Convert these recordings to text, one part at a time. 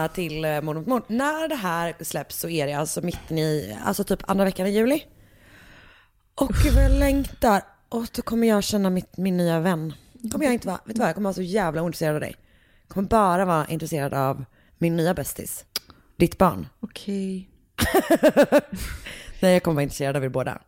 välkomna till Mord mot mord. När det här släpps så är det alltså mitten i, alltså typ andra veckan i juli. Och gud vad jag längtar. Och då kommer jag känna mitt, min nya vän. Kommer jag inte vara, vet du vad, jag kommer vara så jävla ointresserad av dig. Jag kommer bara vara intresserad av min nya bästis. Ditt barn. Okej. Nej, jag kommer vara intresserad av er båda.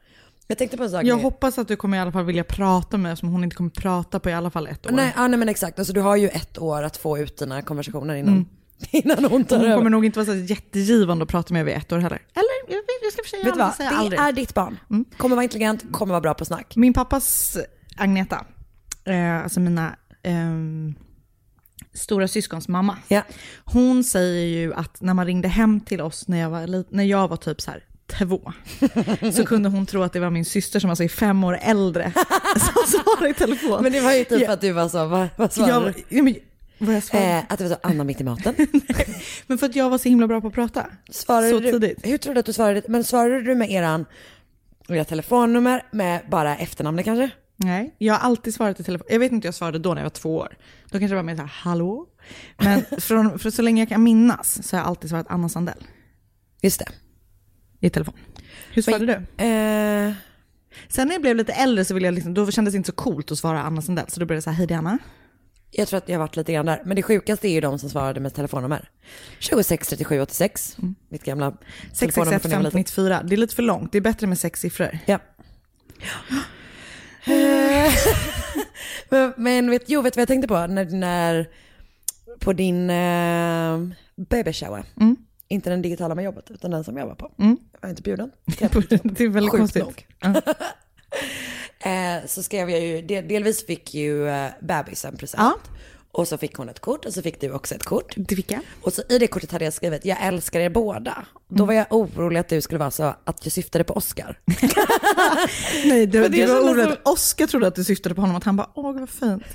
Jag tänkte på en sak. Jag med- hoppas att du kommer i alla fall vilja prata med eftersom hon inte kommer prata på i alla fall ett år. Nej, ja, nej men exakt. Alltså, du har ju ett år att få ut dina konversationer innan, innan hon tar hon över. kommer nog inte vara så jättegivande att prata med vid ett år heller. Eller, jag, jag ska försöka Vet du vad? Det aldrig. är ditt barn. Kommer vara intelligent, kommer vara bra på snack. Min pappas Agneta, eh, alltså mina ehm, stora syskons mamma. Ja. Hon säger ju att när man ringde hem till oss när jag var, när jag var typ så här två, så kunde hon tro att det var min syster som alltså är fem år äldre som svarade i telefon. Men det var ju typ Ja. att du var så, vad, vad svarade jag, du? Men, jag? Eh, att det var så, Anna mitt i maten. Men för att jag var så himla bra på att prata. Svarade så du, tidigt. Hur tror du att du svarade? Men svarade du med eran, era telefonnummer med bara efternamnet kanske? Nej, jag har alltid svarat i telefon. Jag vet inte, jag svarade då när jag var två år. Då kanske det var mer så här, hallå? Men från, för så länge jag kan minnas så har jag alltid svarat Anna Sandell Just det. i telefon. Hur svarade du? Eh, Sen när jag blev lite äldre så ville jag liksom, då kändes det inte så coolt att svara Anna Sandell. Så då det så här, hej det är Anna. Jag tror att jag har varit lite grann där. Men det sjukaste är ju de som svarade med telefonnummer. 26 37 86. Mitt gamla telefonnummer 661 från när jag var liten. 94. Det är lite för långt, det är bättre med sex siffror. Ja. Men, men vet, jo, vet du vad jag tänkte på? När, när på din eh, baby shower. Mm. Inte den digitala med jobbet, utan den som jag var på. Mm. Jag var inte bjuden. det är väldigt Sjukt konstigt. nog. Eh, så skrev jag ju, del, delvis fick ju eh, bebis en present. Ja. Och så fick hon ett kort och så fick du också ett kort. Det fick jag. Och så i det kortet hade jag skrivit, jag älskar er båda. Då var jag orolig att du skulle vara så att jag syftade på Oscar. Nej, det det var kändes oroligt. Oscar trodde att du syftade på honom, att han bara, åh vad fint.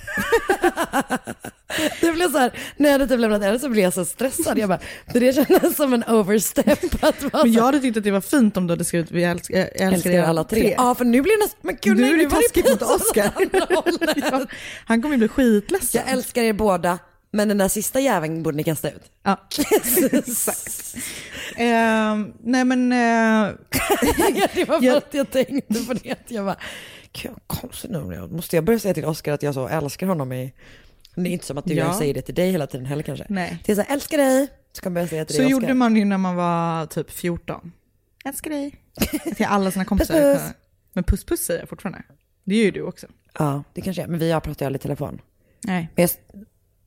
Det blev så här, när jag hade typ lämnat över så blev jag så stressad. Jag bara, för det kändes som en overstep. Att vara Men jag hade tyckt att det var fint om du hade skrivit, vi älskar, jag älskar, älskar er alla tre. Ja, för nu blir det nästan, men gud Nu är det taskigt mot Oscar. Ja, han kommer ju bli skitledsen. Jag älskar er båda, men den där sista jäveln borde ni kasta ut. Ja, exakt. Ehm, nej men, eh, det var för Jag- att jag tänkte på det. Jag bara, gud vad konstigt nu. Jag- Måste jag börja säga till Oscar att jag så älskar honom i... Det är inte som att du Ja. jag säger det till dig hela tiden heller kanske. Nej. Det är så här, älskar dig. Så kan jag börja säga till så dig Oscar. gjorde man ju när man var typ 14. Älskar dig. Till alla sina kompisar. Puss, puss. Men puss puss säger jag fortfarande. Det gör ju du också. Ja, det kanske är. Men vi har pratat ju aldrig i telefon. Nej. Men jag...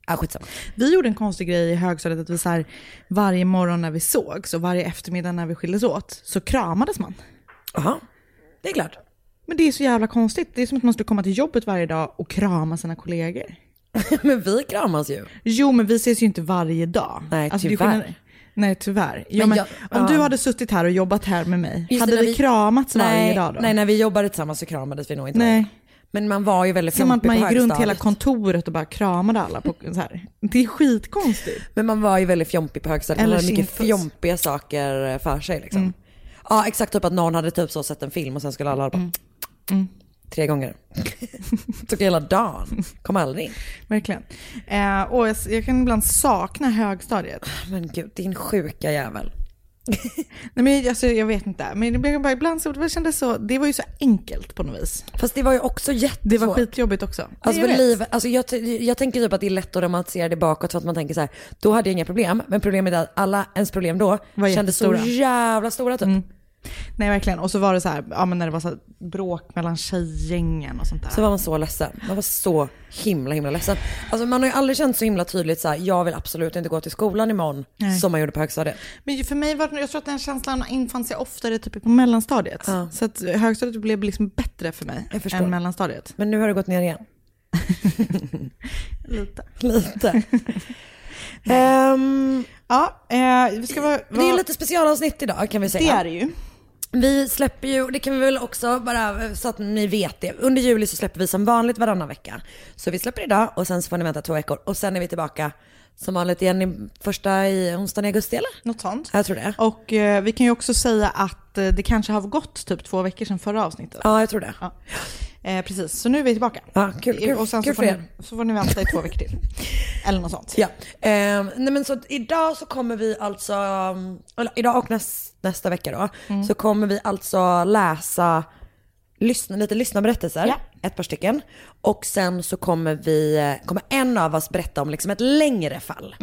Ja, skitsamma. Vi gjorde en konstig grej i högstadiet att vi så här, varje morgon när vi sågs och varje eftermiddag när vi skildes åt så kramades man. Jaha, det är klart. Men det är så jävla konstigt. Det är som att man skulle komma till jobbet varje dag och krama sina kollegor. Men vi kramas ju. Jo, men vi ses ju inte varje dag. Nej, är tyvärr. Nej, tyvärr. Ja, Men jag- om ja. du hade suttit här och jobbat här med mig, Just hade när vi, kramats varje nej, dag då? Nej, när vi jobbade tillsammans så kramades vi nog inte. Nej. Men man var ju väldigt Som att man gick runt hela kontoret och bara kramade alla. På, så här. Det är skitkonstigt. Men man var ju väldigt fjompig på högstadiet. Man hade mycket fjompiga saker för sig liksom. Mm. Ja, exakt typ att någon hade typ så sett en film och sen skulle alla bara... Mm. tre gånger. Tog hela dagen, kom aldrig in. Verkligen. Eh, och jag, jag kan ibland sakna högstadiet. Men gud, din sjuka jävel. Nej, men alltså, jag vet inte. Men det blev bara ibland så, det kändes så, det var ju så enkelt på något vis. Fast det var ju också jättesvårt. Det var skitjobbigt också. Alltså, Jag liv, alltså jag, jag tänker typ att det är lätt att romantisera det bakåt för att man tänker så här, då hade jag inga problem. Men problemet är att alla ens problem då Var kändes så jävla stora typ. Nej verkligen. Och så var det så här, ja men när det var så bråk mellan tjejgängen och sånt där. Så var man så ledsen. Man var så himla himla ledsen. Alltså man har ju aldrig känt så himla tydligt så här, jag vill absolut inte gå till skolan imorgon Nej. som man gjorde på högstadiet. Men för mig var det, jag tror att den känslan infann sig oftare typ på mellanstadiet. Ja. Så att högstadiet blev liksom bättre för mig än mellanstadiet. Men nu har det gått ner igen. Lite. Lite. Ehm, Ja, eh, vi ska vara, det är lite specialavsnitt idag kan vi det säga. är det ju. Vi släpper ju, det kan vi väl också bara eh, så att ni vet det. Under juli så släpper vi som vanligt varannan vecka. Så vi släpper idag och sen så får ni vänta två veckor. Och sen är vi tillbaka som vanligt igen i första i onsdagen i augusti eller? Något sånt. Jag tror det. Och eh, vi kan ju också säga att eh, det kanske har gått typ två veckor sedan förra avsnittet. Ja, jag tror det. Ja. Eh, precis, så nu är vi tillbaka. Ja, kul, kul, och sen kul så får, ni, så får ni vänta i två veckor till. Eller något sånt. Ja, eh, nej men så idag så kommer vi alltså, um, eller idag och näst, nästa vecka då, Mm. så kommer vi alltså läsa lyssna, lite lyssnarberättelser, Ja. ett par stycken. Och sen så kommer vi, eh, kommer en av oss berätta om liksom ett längre fall.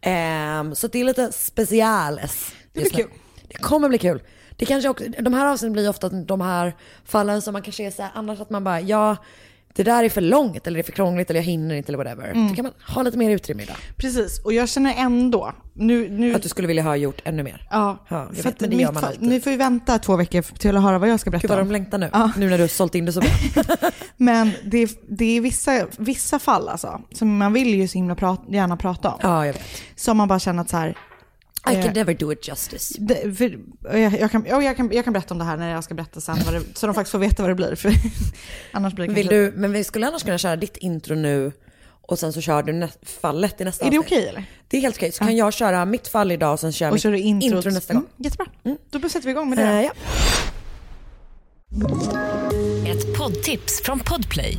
Eh, så det är lite speciales. Mm. Det blir kul. Det kommer bli kul. Det kanske också, de här avsnitten blir ofta de här fallen som man kanske är så här, annars att man bara, ja, det där är för långt eller det är för krångligt eller jag hinner inte eller whatever. Mm. Då kan man ha lite mer utrymme idag. Precis, och jag känner ändå, nu, nu Att du skulle vilja ha gjort ännu mer. Ja, Ja, jag vet, men det gör man alltid. Ni får ju vänta två veckor till att höra vad jag ska Gud berätta vad om. de längtar nu. Ja. Nu när du har sålt in det så bra. Men det är, det är vissa, vissa fall alltså, som man vill ju så himla prat, gärna prata om. ja, jag vet. Som man bara känner att så här, I Eh. can never do it justice. det, för, jag, jag, kan, jag, kan, jag kan berätta om det här när jag ska berätta sen, vad det, så de faktiskt får veta vad det blir. För annars blir det Vill du, men vi skulle annars kunna köra ditt intro nu och sen så kör du nä- fallet i nästa Är det okej eller? Det är helt okej. Så kan jag köra mitt fall idag och sen kör Och mitt kör du introt. intro nästa gång. Mm, jättebra. Då sätter vi igång med det. Eh, ja. Ett poddtips från Podplay.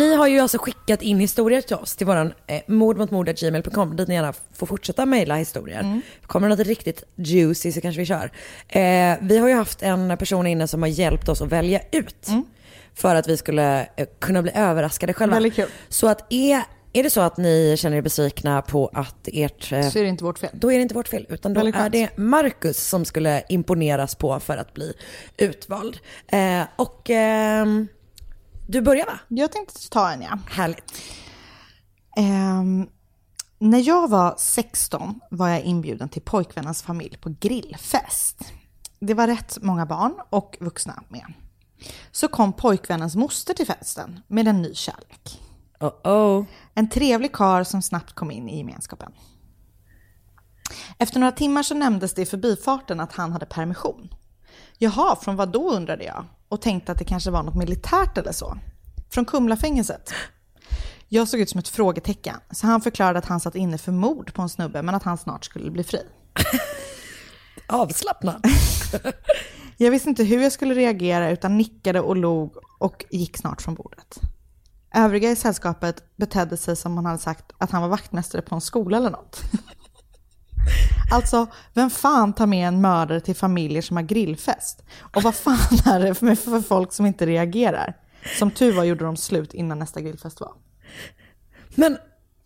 Ni har ju alltså skickat in historier till oss till våran eh, mordmotmord.gmail.com dit ni gärna får fortsätta mejla historier. Kommer det något riktigt juicy så kanske vi kör. Eh, vi har ju haft en person inne som har hjälpt oss att välja ut. För att vi skulle eh, kunna bli överraskade själva. Väldigt kul. Så att är, är det så att ni känner er besvikna på att ert eh, Så är det inte vårt fel. då är det inte vårt fel, utan då Väldigt är skönt. det Marcus som skulle imponeras på för att bli utvald. Eh, och ehm, du börjar va? Jag tänkte ta en ja. Härligt. Ehm, när jag var 16 var jag inbjuden till pojkvännens familj på grillfest. Det var rätt många barn och vuxna med. Så kom pojkvännens moster till festen med en ny kärlek. Oh oh. En trevlig kar som snabbt kom in i gemenskapen. Efter några timmar så nämndes det i förbifarten att han hade permission. Jaha, från vad då undrade jag och tänkte att det kanske var något militärt eller så. Från Kumlafängelset. Jag såg ut som ett frågetecken, så han förklarade att han satt inne för mord på en snubbe men att han snart skulle bli fri. Avslappnad. Jag visste inte hur jag skulle reagera utan nickade och log och gick snart från bordet. Övriga i sällskapet betedde sig som om han hade sagt att han var vaktmästare på en skola eller något. Alltså, vem fan tar med en mördare till familjer som har grillfest? Och vad fan är det för, för folk som inte reagerar? Som tur var gjorde de slut innan nästa grillfest var. Men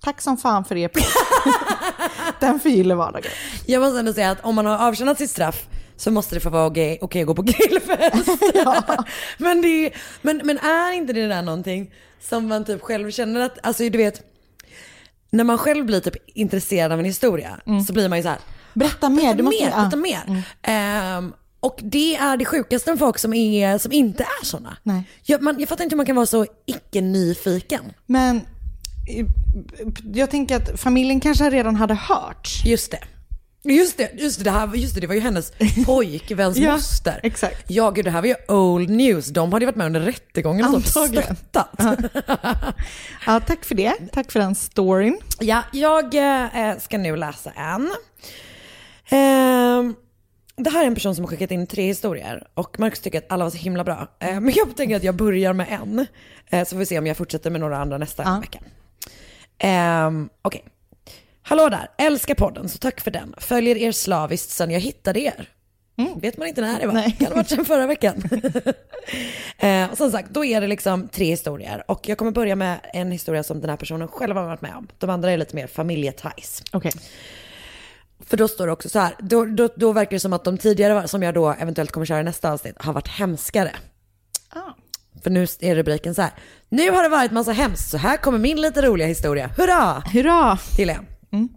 Tack som fan för er. Den förgyller vardagen. jag måste ändå säga att om man har avtjänat sitt straff så måste det få vara okej okej att gå på grillfest. men, det är, men, men är inte det där någonting som man typ själv känner att, alltså du vet, när man själv blir typ intresserad av en historia så blir man ju så här, Berätta mer. berätta Du måste, mer, ja. berätta mer. Ehm, Och det är det sjukaste med folk som, är, som inte är sådana. Jag, man, jag fattar inte hur man kan vara så icke-nyfiken. Men jag tänker att familjen kanske redan hade hört. Just det. Just det, just det, det, här, just det, det var ju hennes pojkväns Ja, moster. exakt. Ja, gud det här var ju old news. De hade ju varit med under rättegången och stöttat. Ja, tack för det. Tack för den storyn. Ja, jag eh, ska nu läsa en. Ehm, det här är en person som har skickat in tre historier och Marcus tycker att alla var så himla bra. Eh, men jag tänker att jag börjar med en, eh, så får vi se om jag fortsätter med några andra nästa Ja. vecka. Ehm, Okej. Hallå där, älskar podden så tack för den. Följer er slaviskt sedan jag hittade er. Vet man inte när det var. Nej. Kan ha varit sedan förra veckan. eh, och som sagt, då är det liksom tre historier. Och jag kommer börja med en historia som den här personen själv har varit med om. De andra är lite mer familjetajs. Okej. För då står det också så här, då, då, då verkar det som att de tidigare, som jag då eventuellt kommer köra i nästa avsnitt, har varit hemskare. Ah. För nu är rubriken så här, nu har det varit massa hemskt, så här kommer min lite roliga historia. Hurra! Hurra! till er.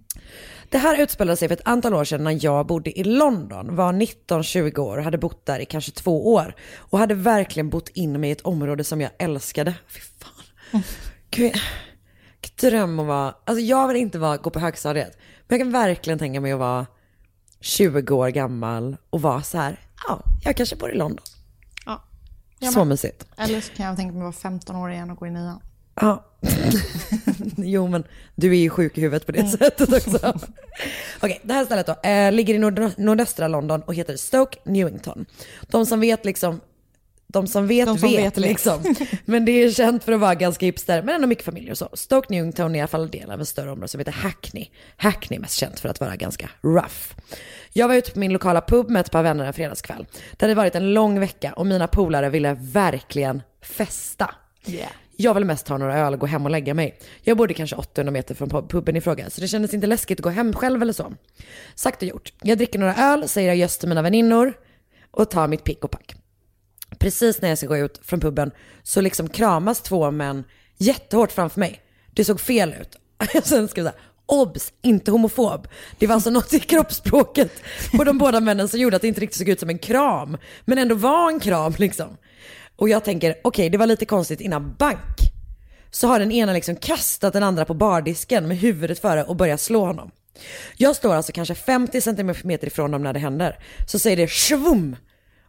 Det här utspelade sig för ett antal år sedan när jag bodde i London, var 19-20 år och hade bott där i kanske två år. Och hade verkligen bott in mig i ett område som jag älskade. Fy fan. Gud, vilken dröm att vara, alltså jag vill inte vara, gå på högstadiet. Men jag kan verkligen tänka mig att vara 20 år gammal och vara så här, ja, jag kanske bor i London. Ja. Så mysigt. Eller så kan jag tänka mig att vara 15 år igen och gå i nian. Ja. jo men du är ju sjuk i huvudet på det sättet också. Okej, det här stället då eh, ligger i nord- nordöstra London och heter Stoke Newington. De som vet liksom, de som vet De som vet, vet, liksom. Men det är känt för att vara ganska hipster, men ändå mycket familjer och så. Stoke Newington är i alla fall del av en större område som heter Hackney. Hackney är mest känt för att vara ganska rough. Jag var ute på min lokala pub med ett par vänner en fredagskväll. Det hade varit en lång vecka och mina polare ville verkligen festa. Yeah. Jag ville mest ta några öl och gå hem och lägga mig. Jag bodde kanske 800 meter från puben i fråga, så det kändes inte läskigt att gå hem själv eller så. Sagt och gjort. Jag dricker några öl, säger adjöss till mina väninnor och tar mitt pick och pack. Precis när jag ska gå ut från puben så liksom kramas två män jättehårt framför mig. Det såg fel ut. Sen skrev jag obs, inte homofob. Det var alltså något i kroppsspråket på de båda männen som gjorde att det inte riktigt såg ut som en kram. Men ändå var en kram liksom. Och jag tänker, okej det var lite konstigt innan bank. Så har den ena liksom kastat den andra på bardisken med huvudet före och börjat slå honom. Jag står alltså kanske 50 centimeter ifrån dem när det händer. Så säger det svum!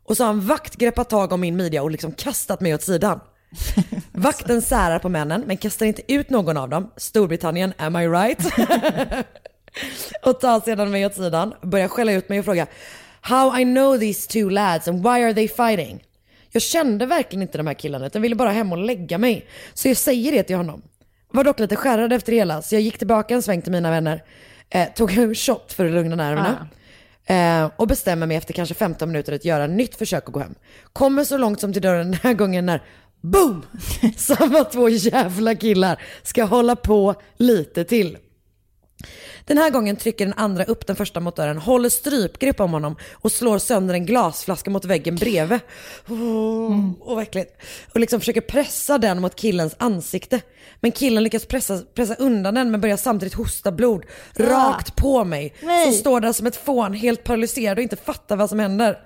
Och så har en vakt greppat tag om min midja och liksom kastat mig åt sidan. Vakten särar på männen men kastar inte ut någon av dem. Storbritannien, am I right? och tar sedan mig åt sidan, börjar skälla ut mig och fråga How I know these two lads and why are they fighting? Jag kände verkligen inte de här killarna utan ville bara hem och lägga mig. Så jag säger det till honom. Var dock lite skärrad efter det hela så jag gick tillbaka en sväng till mina vänner. Eh, tog en shot för att lugna nerverna. Eh, och bestämmer mig efter kanske 15 minuter att göra ett nytt försök att gå hem. Kommer så långt som till dörren den här gången när boom! Samma två jävla killar ska hålla på lite till. Den här gången trycker den andra upp den första mot dörren, håller strypgrepp om honom och slår sönder en glasflaska mot väggen bredvid. Oh, och verkligen. Och liksom försöker pressa den mot killens ansikte. Men killen lyckas pressa, pressa undan den men börjar samtidigt hosta blod rakt på mig. Som står där som ett fån helt paralyserad och inte fattar vad som händer.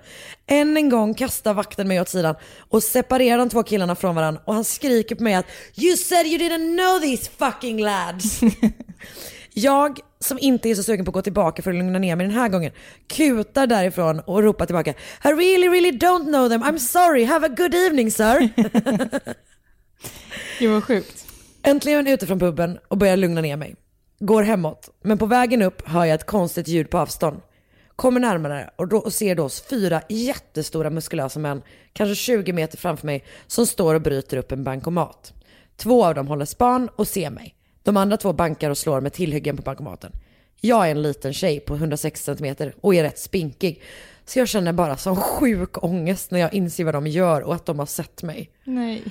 Än en gång kastar vakten mig åt sidan och separerar de två killarna från varandra och han skriker på mig att You said you didn't know these fucking lads. Jag, som inte är så sugen på att gå tillbaka för att lugna ner mig den här gången, kutar därifrån och ropar tillbaka I really, really don't know them. I'm sorry. Have a good evening sir. Gud vad sjukt. Äntligen ute från puben och börjar lugna ner mig. Går hemåt, men på vägen upp hör jag ett konstigt ljud på avstånd. Kommer närmare och, då, och ser då fyra jättestora muskulösa män, kanske 20 meter framför mig, som står och bryter upp en bankomat. Två av dem håller span och ser mig. De andra två bankar och slår med tillhyggen på bankomaten. Jag är en liten tjej på 160 centimeter och är rätt spinkig. Så jag känner bara sån sjuk ångest när jag inser vad de gör och att de har sett mig. Nej.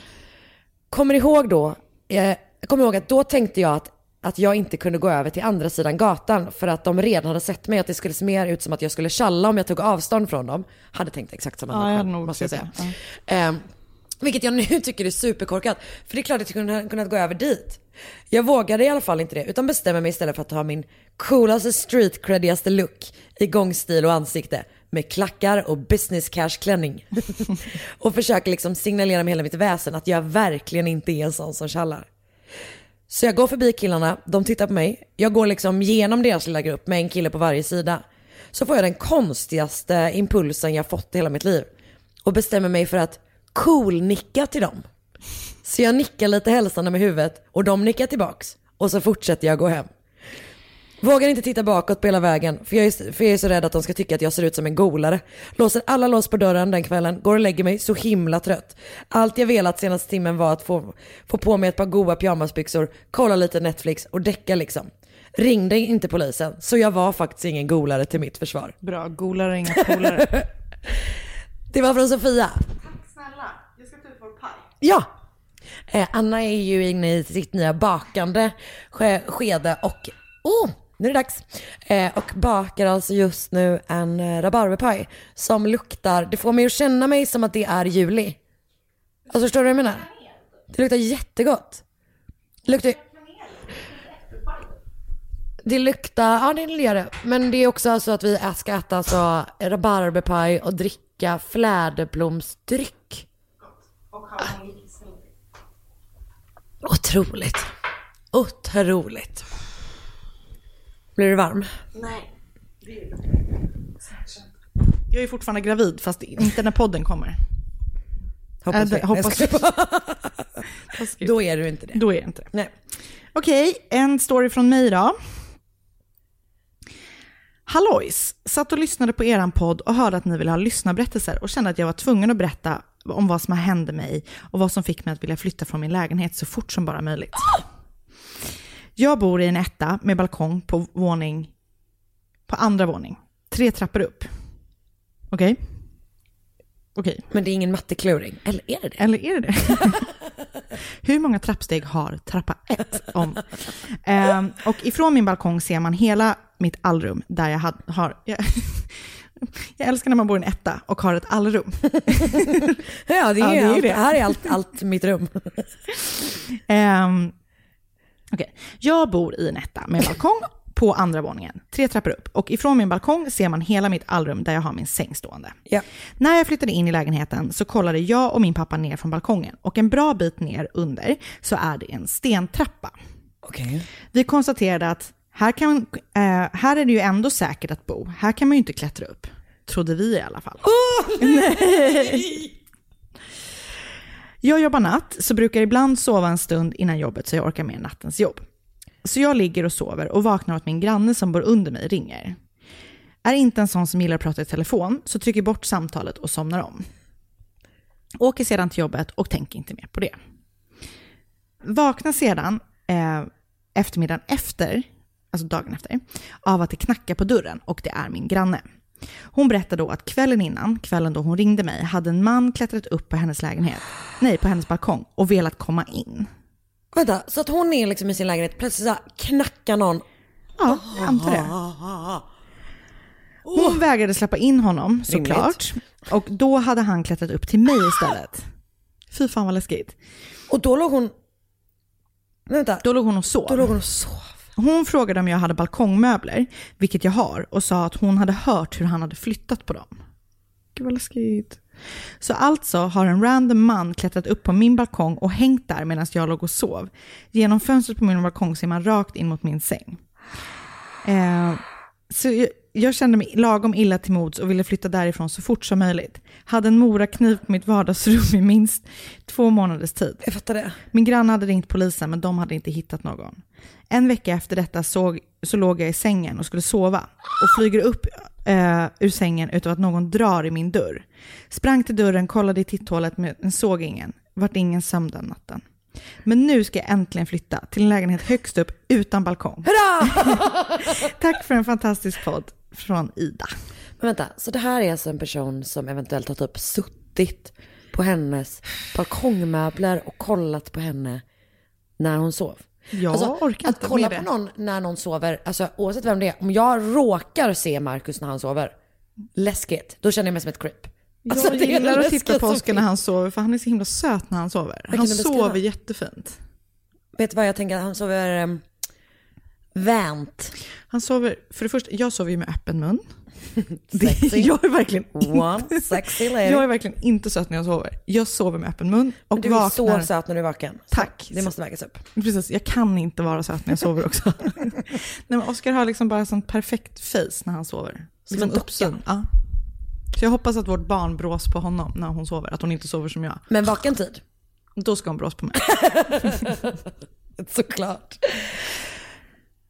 Kommer ihåg då, eh, kommer ihåg att då tänkte jag att, att jag inte kunde gå över till andra sidan gatan för att de redan hade sett mig, att det skulle se mer ut som att jag skulle tjalla om jag tog avstånd från dem. Hade tänkt exakt samma Ja, sak måste jag säga. det. Eh, vilket jag nu tycker är superkorkat. För det är klart att jag kunde kunnat gå över dit. Jag vågade i alla fall inte det, utan bestämmer mig istället för att ta min coolaste street creddigaste look i gångstil och ansikte. med klackar och business cash klänning. och försöker liksom signalera med hela mitt väsen att jag verkligen inte är en sån som tjallar. Så jag går förbi killarna, de tittar på mig. Jag går liksom genom deras lilla grupp med en kille på varje sida. Så får jag den konstigaste impulsen jag fått i hela mitt liv. Och bestämmer mig för att cool-nicka till dem. Så jag nickar lite hälsande med huvudet och de nickar tillbaks. Och så fortsätter jag gå hem. Vågar inte titta bakåt på hela vägen för jag, är, för jag är så rädd att de ska tycka att jag ser ut som en golare. Låser alla lås på dörren den kvällen, går och lägger mig så himla trött. Allt jag velat senaste timmen var att få, få på mig ett par goa pyjamasbyxor, kolla lite Netflix och däcka liksom. Ringde inte polisen, så jag var faktiskt ingen golare till mitt försvar. Bra, golare inga polare. Det var från Sofia. Snälla, jag ska ta ut vår paj. Ja! Eh, Anna är ju inne i sitt nya bakande ske- skede och oh, nu är det dags. Eh, och bakar alltså just nu en eh, rabarberpaj som luktar, det får mig att känna mig som att det är juli. Alltså förstår du vad jag menar? Det luktar jättegott. Det luktar det luktar, ja det gör det. Men det är också så att vi ska äta alltså rabarberpaj och dricka fläderblomsdryck. Otroligt. Otroligt. Blir du varm? Jag är fortfarande gravid, fast inte när podden kommer. Hoppas Äh, det- hoppas Nej, vi. Då är du inte det. Då är jag inte det. Nej. Okej, en story från mig då. Hallojs! Satt och lyssnade på eran podd och hörde att ni ville ha lyssnarberättelser och kände att jag var tvungen att berätta om vad som hände mig och vad som fick mig att vilja flytta från min lägenhet så fort som bara möjligt. Jag bor i en etta med balkong på våning, på andra våning. Tre trappor upp. Okej? Okej. Men det är ingen mattekluring. Eller är det det? Eller är det det? Hur många trappsteg har trappa ett om? Ehm, och ifrån min balkong ser man hela mitt allrum där jag had, har... Jag, jag älskar när man bor i en etta och har ett allrum. Ja, det är, Ja, det är allt, det. här är allt, allt mitt rum. Ehm, okej. Jag bor i en etta med balkong på andra våningen, tre trappor upp. Och ifrån min balkong ser man hela mitt allrum där jag har min säng stående. Ja. När jag flyttade in i lägenheten så kollade jag och min pappa ner från balkongen och en bra bit ner under så är det en stentrappa. Okej. Vi konstaterade att här, kan, eh, här är det ju ändå säkert att bo. Här kan man ju inte klättra upp. Trodde vi i alla fall. Nej. Jag jobbar natt, så brukar ibland sova en stund innan jobbet så jag orkar med nattens jobb. Så jag ligger och sover och vaknar att min granne som bor under mig ringer. Är inte en sån som gillar att prata i telefon, så trycker bort samtalet och somnar om. Åker sedan till jobbet och tänker inte mer på det. Vaknar sedan eh, eftermiddagen efter, alltså dagen efter, av att det knackar på dörren och det är min granne. Hon berättar då att kvällen innan, kvällen då hon ringde mig, hade en man klättrat upp på hennes lägenhet, nej på hennes balkong och velat komma in. Vänta, så att hon är liksom i sin lägenhet, plötsligt så knackar någon. Ja, jag antar det. Hon vägrade släppa in honom såklart. Och då hade han klättrat upp till mig istället. Fy fan vad läskigt. Och då låg hon... Vänta, Då låg hon och sov. då låg hon och sov. Hon frågade om jag hade balkongmöbler, vilket jag har, och sa att hon hade hört hur han hade flyttat på dem. Gud vad läskigt. Så alltså har en random man klättrat upp på min balkong och hängt där medan jag låg och sov. Genom fönstret på min balkong ser man rakt in mot min säng. Eh, så jag, kände mig lagom illa till mods och ville flytta därifrån så fort som möjligt. Hade en morakniv på mitt vardagsrum i minst två månaders tid. Jag fattar det. Min granne hade ringt polisen men de hade inte hittat någon. En vecka efter detta såg, så låg jag i sängen och skulle sova och flyger upp eh, ur sängen utav att någon drar i min dörr. Sprang till dörren, kollade i titthålet men såg ingen. Vart ingen sömn den natten. Men nu ska jag äntligen flytta till en lägenhet högst upp utan balkong. Tack för en fantastisk podd från Ida. Men vänta, så det här är alltså en person som eventuellt har typ suttit på hennes balkongmöbler och kollat på henne när hon sov? Jag alltså, orkar att inte kolla med på det. någon när någon sover, alltså oavsett vem det är, om jag råkar se Markus när han sover, läskigt, då känner jag mig som ett creep. Alltså, jag gillar att titta på Oskar när han sover för han är så himla söt när han sover. Han sover jättefint. Vet du vad jag tänker, han sover um, vänt. Han sover, för det första, jag sover ju med öppen mun. Sexy. jag är verkligen One sexy lady. Jag är verkligen inte söt när jag sover. Jag sover med öppen mun och Men du är vaknar. så söt när du är vaken. Så Tack. Det måste vägas upp. Precis, jag kan inte vara söt när jag sover också. Nej, men Oscar har liksom bara sånt perfekt face när han sover. Som liksom en uppsyn. Ja. Så jag hoppas att vårt barn brås på honom när hon sover, att hon inte sover som jag. Men vaken tid? Då ska hon brås på mig. Såklart.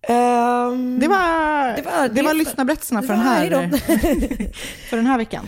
Ehm, Det var, Det var- det var lyssnarberättelserna för, den här, för den här veckan.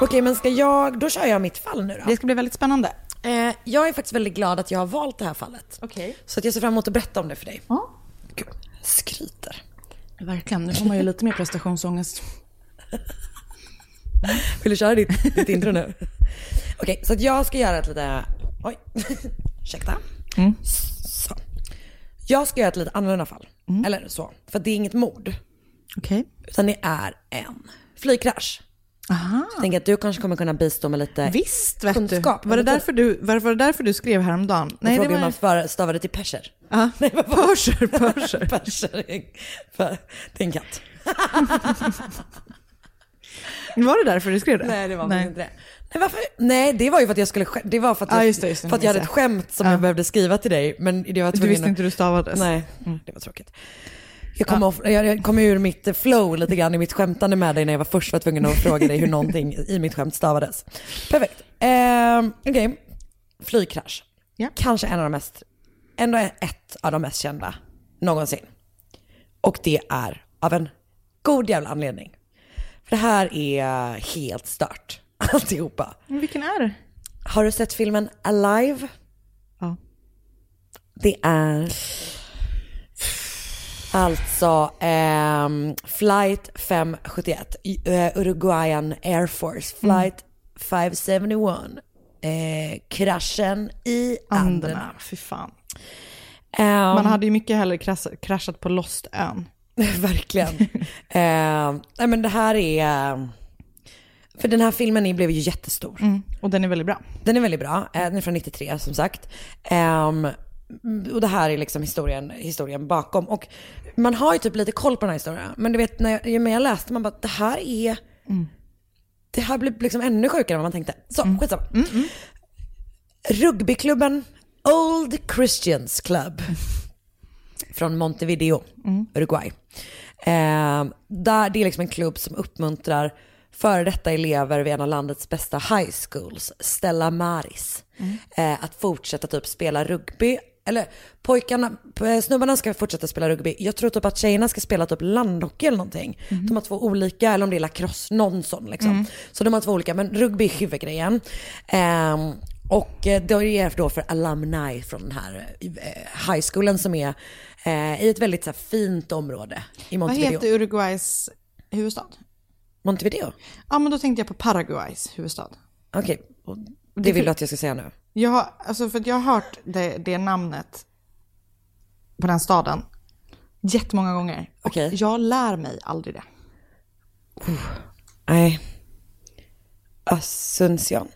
Okej, men ska jag, då kör jag mitt fall nu då. Det ska bli väldigt spännande. Eh, jag är faktiskt väldigt glad att jag har valt det här fallet. Okej. Så att jag ser fram emot att berätta om det för dig. Ja. Gud, skryter. Verkligen, nu får man ju lite mer prestationsångest. Vill du köra ditt, ditt intro nu? Okej, så att jag ska göra ett lite... Oj, ursäkta. Mm. Så. Jag ska göra ett lite annorlunda fall. Eller så. För det är inget mord. Okej. Utan det är en flygkrasch. Aha. Jag tänker att du kanske kommer kunna bistå med lite Visst vet kunskap. du. Var det, därför du, var, var det därför du skrev häromdagen? Nej, det frågar hur man för- stavar det till perser. Ja. Perser, perser. Perser är en- för- det är en katt. Var det därför du skrev det? Nej, det var faktiskt inte det. Nej, varför? Nej, det var ju för att jag skulle Det var för att jag, Ja, just det, just det. för att jag hade ett skämt som Ja. jag behövde skriva till dig. Men det var Du visste inte hur du stavades? Nej, det var tråkigt. Jag kom, jag, jag kom ur mitt flow lite grann i mitt skämtande med dig när jag var först var tvungen att fråga dig hur någonting i mitt skämt stavades. Perfekt. Ehm, Okej, flygkrasch. Ja. Kanske en av de mest, ändå ett av de mest kända någonsin. Och det är av en god jävla anledning. För det här är helt stört, alltihopa. Men Vilken är det? Har du sett filmen Alive? Ja. Det är alltså ehm, flight 571, i- eh, Uruguayan Air Force, flight 571. Eh, kraschen i Anderna. Anderna. Fy fan. Ehm, Man hade ju mycket hellre krasch- kraschat på Lost-ön. Verkligen. eh, nej men det här är... För den här filmen är- blev ju jättestor. Mm. Och den är väldigt bra. Den är väldigt bra. Eh, Den är från 93 som sagt. Ehm, och det här är liksom historien, historien bakom. Och man har ju typ lite koll på den här historien. Men du vet, när jag, mer jag läste, man bara, det här är... Det här blir liksom ännu sjukare än vad man tänkte. Så, Mm. skitsamma. Rugbyklubben Old Christians Club från Montevideo, Uruguay. Eh, där, det är liksom en klubb som uppmuntrar före detta elever vid en av landets bästa high schools, Stella Maris, eh, att fortsätta typ spela rugby. Eller pojkarna, eh, snubbarna ska fortsätta spela rugby. Jag tror typ att tjejerna ska spela typ landhockey eller någonting. De har två olika, eller om det är lacrosse, någon sån liksom. Så de har två olika, men rugby är huvudgrejen. Ehm, och eh, det är då för alumni från den här eh, high schoolen som är eh, i ett väldigt så här, fint område i Vad Montevideo. heter Uruguays huvudstad? Montevideo? Ja, men då tänkte jag på Paraguays huvudstad. Okej, och det vill du att jag ska säga nu? Jag har, alltså för jag har hört det, det namnet på den staden jättemånga gånger. Okej. jag lär mig aldrig det. Nej. Asunción.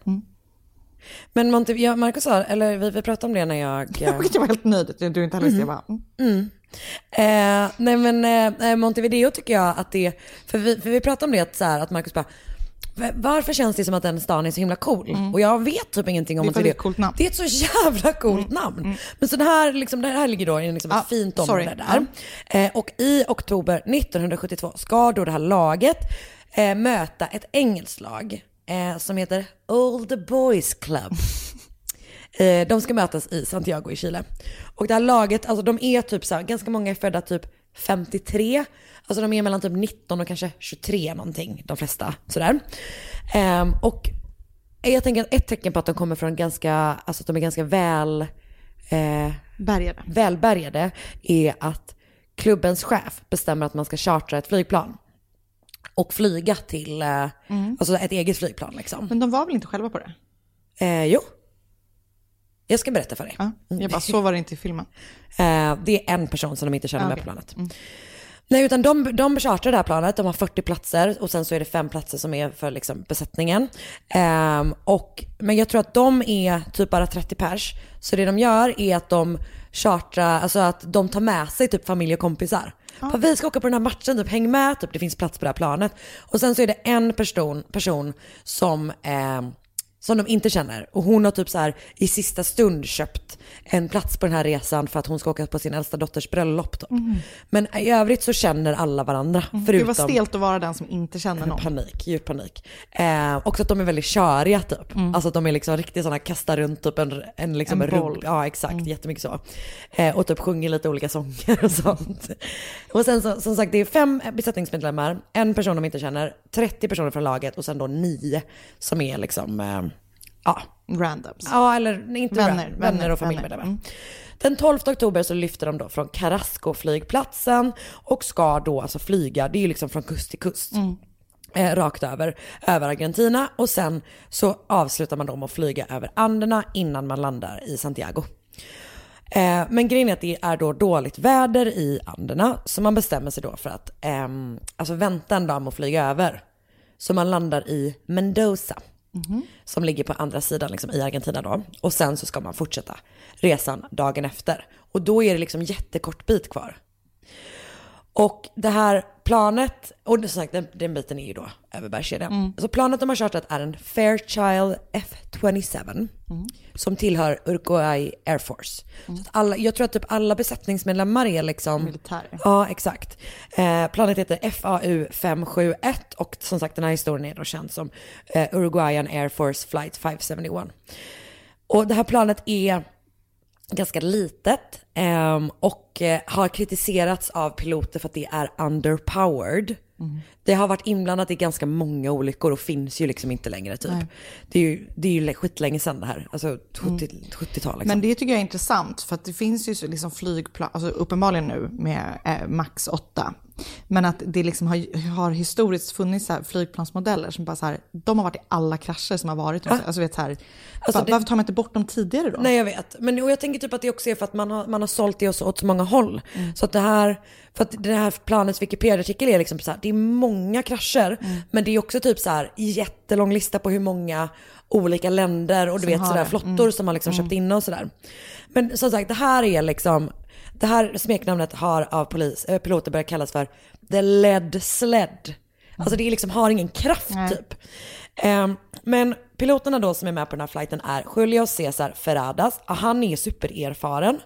Men Montevideo, Marcus sa, eller vi, vi pratade om det när jag... eh, Jag var helt nöjd att du inte visst. Jag bara, mm. Eh, nej men eh, Montevideo tycker jag att det, för vi, för vi pratade om det att, så här, att Marcus bara, "Va- varför känns det som att den stan är så himla cool? Och jag vet typ ingenting om Det är det ett coolt namn. Det är ett så jävla coolt namn. Men så det här, liksom, det här ligger då i liksom ett Ah, fint sorry. område där. Eh, och i oktober 1972 ska då det här laget eh, möta ett engelskt lag eh, som heter Old Boys Club. Eh, de ska mötas i Santiago i Chile. Och det här laget, alltså de är typ så här, ganska många är födda typ 53. Alltså de är mellan typ 19 och kanske 23 någonting, de flesta. Sådär. Ehm, och jag tänker att ett tecken på att de kommer från ganska, alltså att de är ganska väl eh, Bärgade. välbärgade är att klubbens chef bestämmer att man ska chartra ett flygplan och flyga till, eh, alltså ett eget flygplan liksom. Men de var väl inte själva på det? Eh, jo. Jag ska berätta för dig. Ja, jag bara, så var det inte i filmen. Eh, det är en person som de inte känner Ah, med okej. på planet. Nej, utan de, de chartrar det här planet, de har 40 platser och sen så är det fem platser som är för liksom besättningen. Ehm, och, men jag tror att de är typ bara 30 pers. Så det de gör är att de chartrar, alltså att de tar med sig typ familj och kompisar. Bara, vi ska åka på den här matchen, typ häng med, typ det finns plats på det här planet. Och sen så är det en person, person som ehm, som de inte känner. Och hon har typ så här i sista stund köpt en plats på den här resan för att hon ska åka på sin äldsta dotters bröllop. Typ. Men i övrigt så känner alla varandra. Det Förutom var stelt att vara den som inte känner någon. panik, djup panik. Eh, också att de är väldigt köriga typ. Alltså att de är liksom riktigt sådana, kastar runt typ en, en, liksom En boll. Ja exakt, jättemycket så. Eh, och typ sjunger lite olika sånger och sånt. Och sen så, som sagt det är fem besättningsmedlemmar, en person de inte känner, 30 personer från laget och sen då nio som är liksom, eh, ja, Randoms. Ja, eller inte Vänner, vänner, vänner, och familjemedlemmar. vänner. Den 12 oktober så lyfter de då från Carrasco-flygplatsen och ska då alltså flyga, det är ju liksom från kust till kust. Eh, rakt över, över Argentina och sen så avslutar man då med att flyga över Anderna innan man landar i Santiago. Eh, men grejen är att det är då dåligt väder i Anderna så man bestämmer sig då för att ehm, alltså vänta en dag med att flyga över. Så man landar i Mendoza som ligger på andra sidan liksom, i Argentina då. Och sen så ska man fortsätta resan dagen efter. Och då är det liksom jättekort bit kvar. Och det här planet, och som sagt den, den biten är ju då över bergskedjan. Så planet de har chartrat är en Fairchild F27 som tillhör Uruguay Air Force. Så att alla, jag tror att typ alla besättningsmedlemmar är liksom... Militär. Ja, exakt. Eh, planet heter FAU 571 och som sagt den här historien är då känd som eh, Uruguayan Air Force Flight 571. Och det här planet är ganska litet ehm, och eh, har kritiserats av piloter för att det är underpowered. Det har varit inblandat i ganska många olyckor och finns ju liksom inte längre typ. Nej. Det är ju, det är ju skitlänge sedan det här, alltså 70, 70-tal liksom. Men det tycker jag är intressant för att det finns ju liksom flygplan, alltså uppenbarligen nu med eh, Max 8. Men att det liksom har, har historiskt funnits så flygplansmodeller som bara så här, de har varit i alla krascher som har varit. Alltså vet så här, Alltså va- det- varför tar man inte bort dem tidigare då? Nej jag vet, men och jag tänker typ att det också är för att man har, man har sålt det åt, så många håll. Mm. Så att det här, för att det här planets Wikipedia-artikel är liksom så här, det är många krascher, Mm. men det är också typ så här jättelång lista på hur många olika länder och du Som vet sådär det. flottor Mm. som har liksom Mm. köpt in och sådär. Men som sagt, det här är liksom, det här smeknamnet har av polis, äh, piloter börjat kallas för the lead sled. Alltså det liksom, har ingen kraft Nej. typ. Ehm, men piloterna då som är med på den här flighten är Julio Cesar Ferradas. Han är supererfaren.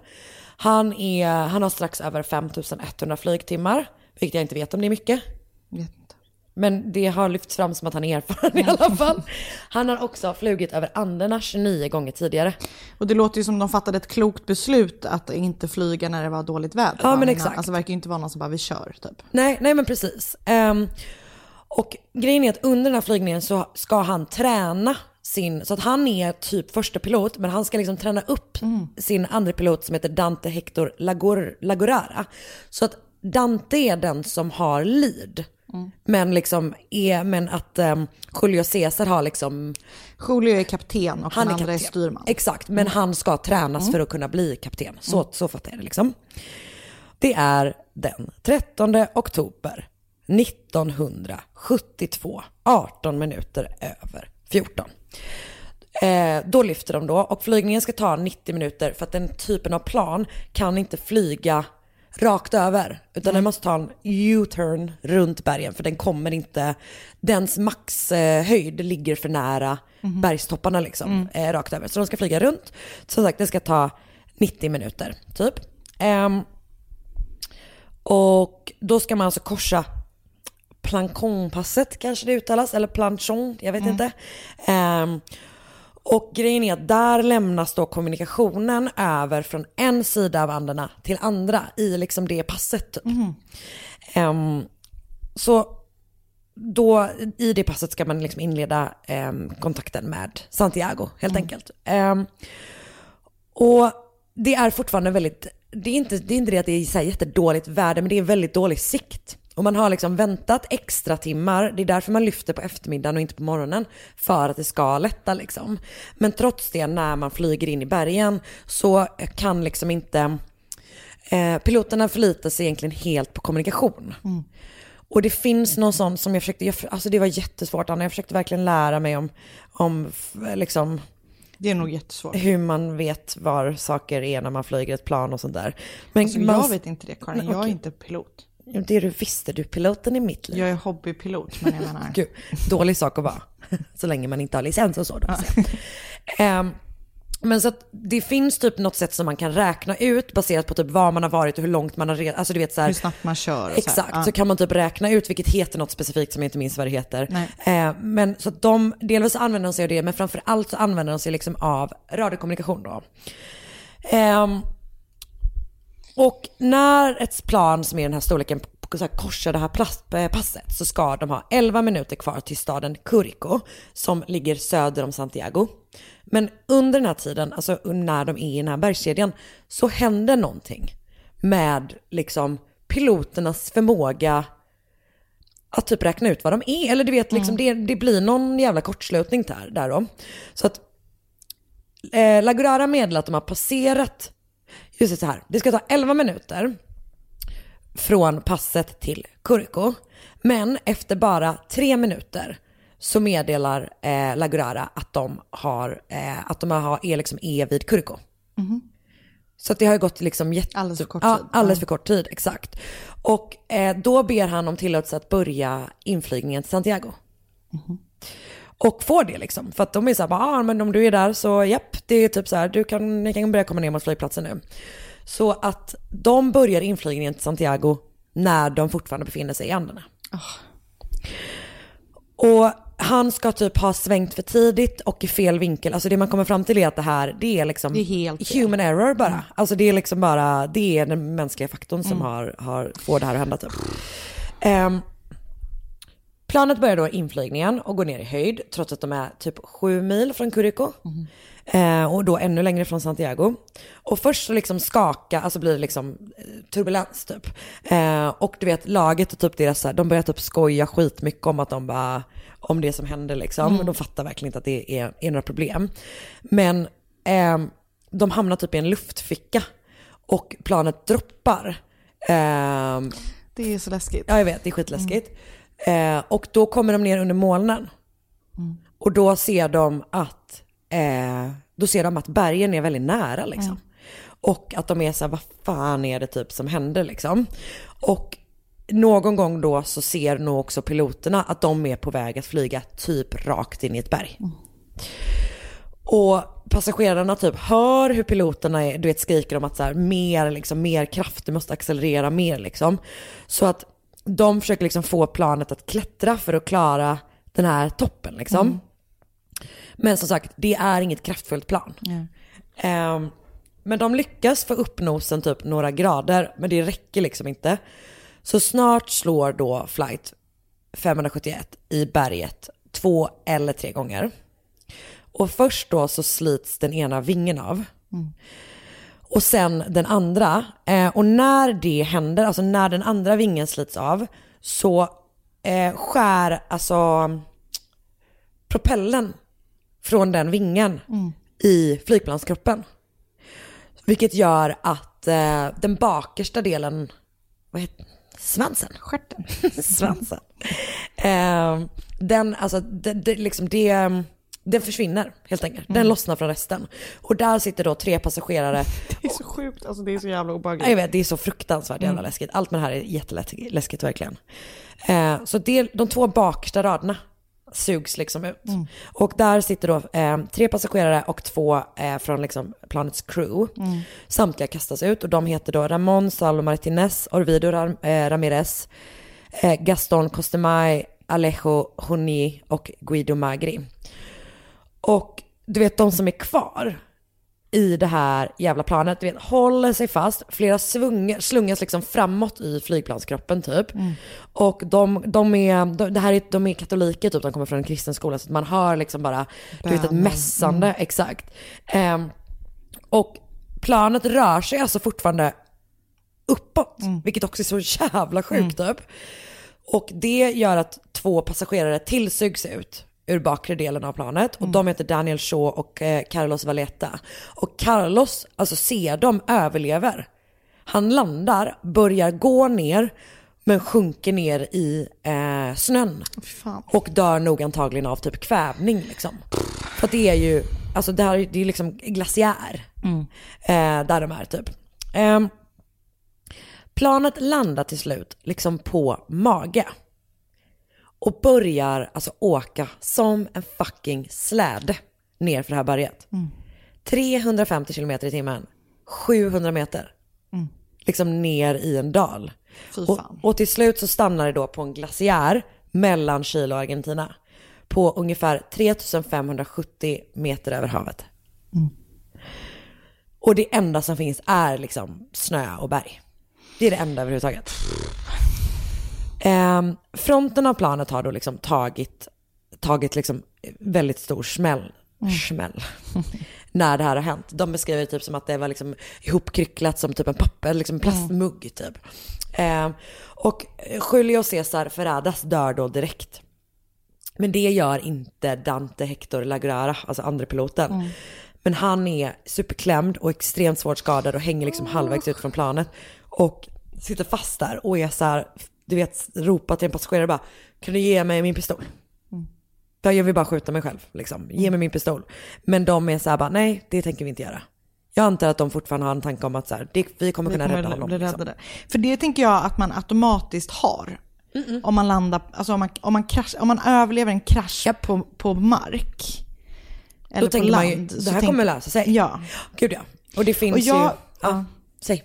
Han, är, han har strax över 5100 flygtimmar, vilket jag inte vet om det är mycket. Men det har lyfts fram som att han är erfaren i alla fall. Han har också flugit över Anderna 29 gånger tidigare. Och det låter ju som de fattade ett klokt beslut att inte flyga när det var dåligt väder. Ja, men exakt. Alltså det verkar ju inte vara någon som bara, vi kör typ. Nej, nej men precis. Ehm, och grejen är att under den här flygningen så ska han träna sin, så att han är typ första pilot, men han ska liksom träna upp sin andra pilot som heter Dante Hector Lagor, Lagorara. Så att Dante är den som har lead. Men liksom är, men att um, Julio Cesar har liksom... Julio är kapten och Han den är andra är kapten. styrman. Exakt, men han ska tränas för att kunna bli kapten. Så, så fattar jag det liksom. Det är den 13 oktober 1972, 18 minuter över 14. Eh, då lyfter de då och flygningen ska ta 90 minuter för att den typen av plan kan inte flyga rakt över. Utan den måste ta en U-turn runt bergen för den kommer inte, dens maxhöjd ligger för nära bergstopparna liksom, eh, rakt över. Så de ska flyga runt. Som sagt, det ska ta 90 minuter typ. Ehm, och då ska man alltså korsa Planconpasset kanske det uttalas, eller planchon, jag vet Mm. inte. Ehm, och grejen är att där lämnas då kommunikationen över från en sida av Anderna till andra i liksom det passet. Typ. Ehm, så då i det passet ska man liksom inleda ehm, kontakten med Santiago helt enkelt. Ehm, och det är fortfarande väldigt, det är inte det, är inte det att det är så jättedåligt väder, men det är väldigt dålig sikt. Och man har liksom väntat extra timmar, det är därför man lyfter på eftermiddagen och inte på morgonen, för att det ska lätta liksom. Men trots det, när man flyger in i bergen så kan liksom inte eh, piloterna förlita sig egentligen helt på kommunikation. Och det finns någon sån som jag försökte, jag, alltså det var jättesvårt Anna, jag försökte verkligen lära mig om, om liksom Det är nog jättesvårt. hur man vet var saker är när man flyger ett plan och sånt där. Men Alltså, man, jag vet inte det Karin, jag är inte pilot. Det du visste, du piloten i mitt liv. Jag är hobbypilot, men jag menar. Gud, dålig sak att vara. Så länge man inte har licens och så. Då, Ehm, men så att det finns typ något sätt som man kan räkna ut baserat på typ var man har varit och hur långt man har redan, alltså du vet så här, Hur snabbt man kör Exakt, så, här. så kan man typ räkna ut, vilket heter något specifikt som jag inte minns vad det heter. Eh, men så att de, delvis använder de sig av det, men framför allt så använder de sig liksom av radiokommunikation då. Ehm, och när ett plan som är den här storleken så här korsar det här plast, eh, passet så ska de ha 11 minuter kvar till staden Curico som ligger söder om Santiago. Men under den här tiden, alltså när de är i den här bergskedjan, så händer någonting med liksom piloternas förmåga att typ räkna ut vad de är. Eller du vet, liksom, det, det blir någon jävla kortslutning där, där då. Så att eh, Lagurara meddelar att de har passerat, just det så här, det ska ta 11 minuter från passet till Kurko. Men efter bara tre minuter så meddelar eh, Lagurara att de har, eh, att de har, är, liksom är vid Kurko. Så att det har ju gått liksom jätte... Alldeles för kort ja, tid. alldeles för kort tid, exakt. Och eh, då ber han om tillåtelse att börja inflygningen till Santiago. Och får det liksom. För att de är så här, bara, ah, men om du är där så japp, det är typ så här, du kan, ni kan börja komma ner mot flygplatsen nu. Så att de börjar inflygningen till Santiago när de fortfarande befinner sig i Anderna. Och han ska typ ha svängt för tidigt och i fel vinkel. Alltså det man kommer fram till är att det här, det är liksom Det är human error bara. Alltså det är liksom bara, det är den mänskliga faktorn som har, har, får det här att hända typ. Ehm, planet börjar då inflygningen och går ner i höjd trots att de är typ sju mil från Curico. Eh, och då ännu längre från Santiago. Och först så liksom skaka, alltså blir det liksom eh, turbulens typ. Eh, och du vet laget och typ deras, de börjar typ skoja skitmycket om att de bara, om det som händer liksom. Mm. De fattar verkligen inte att det är, är några problem. Men ehm, de hamnar typ i en luftficka och planet droppar. Ehm, Det är så läskigt. Ja, jag vet, det är skitläskigt. Eh, och då kommer de ner under molnen. Och då ser de att, eh, då ser de att bergen är väldigt nära liksom. Och att de är så här, vad fan är det typ som händer liksom? Och någon gång då så ser nog också piloterna att de är på väg att flyga typ rakt in i ett berg. Och passagerarna typ hör hur piloterna är, du vet, skriker om att så här, mer, liksom, mer kraft, du måste accelerera mer liksom. Så att de försöker liksom få planet att klättra för att klara den här toppen liksom. Men som sagt, det är inget kraftfullt plan. Ehm, men de lyckas få upp nosen typ några grader, men det räcker liksom inte. Så snart slår då flight 571 i berget två eller tre gånger. Och först då så slits den ena vingen av. Och sen den andra. Eh, och när det händer, alltså när den andra vingen slits av, så eh, skär alltså propellen från den vingen i flygplanskroppen. Vilket gör att eh, den bakersta delen, vad heter Svansen? Stjärten. Svansen. Eh, den, alltså, det, det, liksom det, den försvinner helt enkelt. Den lossnar från resten. Och där sitter då tre passagerare. Det är så sjukt, alltså det är så jävla obehagligt. Ja, Jag vet, det är så fruktansvärt jävla Mm. läskigt. Allt med det här är jätteläskigt verkligen. Eh, så det, de två bakersta raderna sugs liksom ut. Mm. Och där sitter då eh, tre passagerare och två eh, från liksom planets crew. Mm. Samtliga kastas ut och de heter då Ramon Salvo Martinez, Orvido Ram, eh, Ramirez, eh, Gaston Costemay, Alejo Honi och Guido Magri. Och du vet de som är kvar i det här jävla planet, du vet, håller sig fast, flera svungar, slungas liksom framåt i flygplanskroppen typ. Och de, de, är, de, det här är, de är katoliker typ, de kommer från en kristen skola, så man hör liksom bara, du vet ett mässande, Mm. exakt. Ehm, och planet rör sig alltså fortfarande uppåt, vilket också är så jävla sjukt typ. Och det gör att två passagerare tillsugs ut ur bakre delen av planet och de heter Daniel Shaw och eh, Carlos Valletta. Och Carlos, alltså ser dem, överlever. Han landar, börjar gå ner, men sjunker ner i eh, snön. Fan. Och dör nog antagligen av typ kvävning liksom. För att det är ju, alltså det här det är liksom glaciär. Eh, där de är typ. Ehm, planet landar till slut liksom på mage. Och börjar alltså åka som en fucking släde ner för det här berget. 350 kilometer i timmen, 700 meter. Liksom ner i en dal. Och, och till slut så stannar det då på en glaciär mellan Chile och Argentina. På ungefär 3570 meter över havet. Och det enda som finns är liksom snö och berg. Det är det enda överhuvudtaget. Ehm, fronten av planet har då liksom tagit, tagit liksom väldigt stor smäll. smäll när det här har hänt. De beskriver det typ som att det var liksom ihopkrycklat som typ en papper, liksom plastmugg typ. Ehm, och Julio Cesar Ferradas dör då direkt. Men det gör inte Dante Hector Lagrara, alltså andra piloten. Men han är superklämd och extremt svårt skadad och hänger liksom halvvägs ut från planet. Och sitter fast där och är så här, du vet, ropar till en passagerare bara, kan du ge mig min pistol? Då jag vill bara skjuta mig själv, liksom. Ge mig min pistol. Men de är så här bara, nej, det tänker vi inte göra. Jag antar att de fortfarande har en tanke om att så här, det, vi kommer kunna rädda honom. bli Liksom. För det tänker jag att man automatiskt har. Om man landar, alltså om man, om man, krasch, om man överlever en krasch på, på mark. Eller Då på man ju, land. det här tänk- kommer lösa sig. Ja. Gud ja. Och det finns Och jag, ju, ja. ja, säg.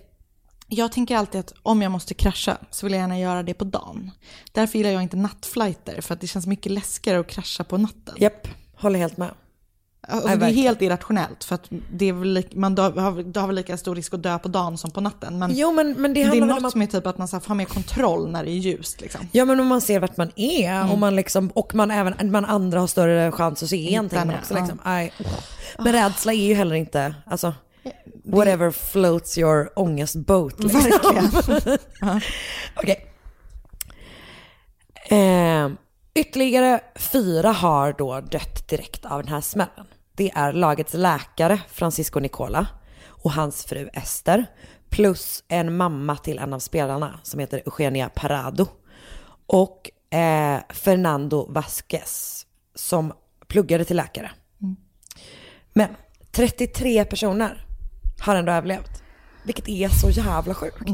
Jag tänker alltid att om jag måste krascha så vill jag gärna göra det på dagen. Därför gillar jag inte nattflighter för att det känns mycket läskigare att krascha på natten. Japp, håller helt med. Alltså, det är helt irrationellt för att det är väl, man dör, har, du har väl lika stor risk att dö på dagen som på natten. Men Jo men, men det det, är något om att som är typ att man så här, får mer kontroll när det är ljust. Liksom. Ja men om man ser vart man är Mm. och man liksom, och man även, man andra har större chans att se med, också ja. liksom. Aj. Men rädsla är ju heller inte, alltså, whatever floats your ångest boat liksom. Verkligen. Okej. Eh, ytterligare fyra har då dött direkt av den här smällen. Det är lagets läkare Francisco Nicola och hans fru Ester plus en mamma till en av spelarna som heter Eugenia Parado och eh, Fernando Vasquez som pluggade till läkare. Men 33 personer har ändå överlevt, vilket är så jävla sjukt.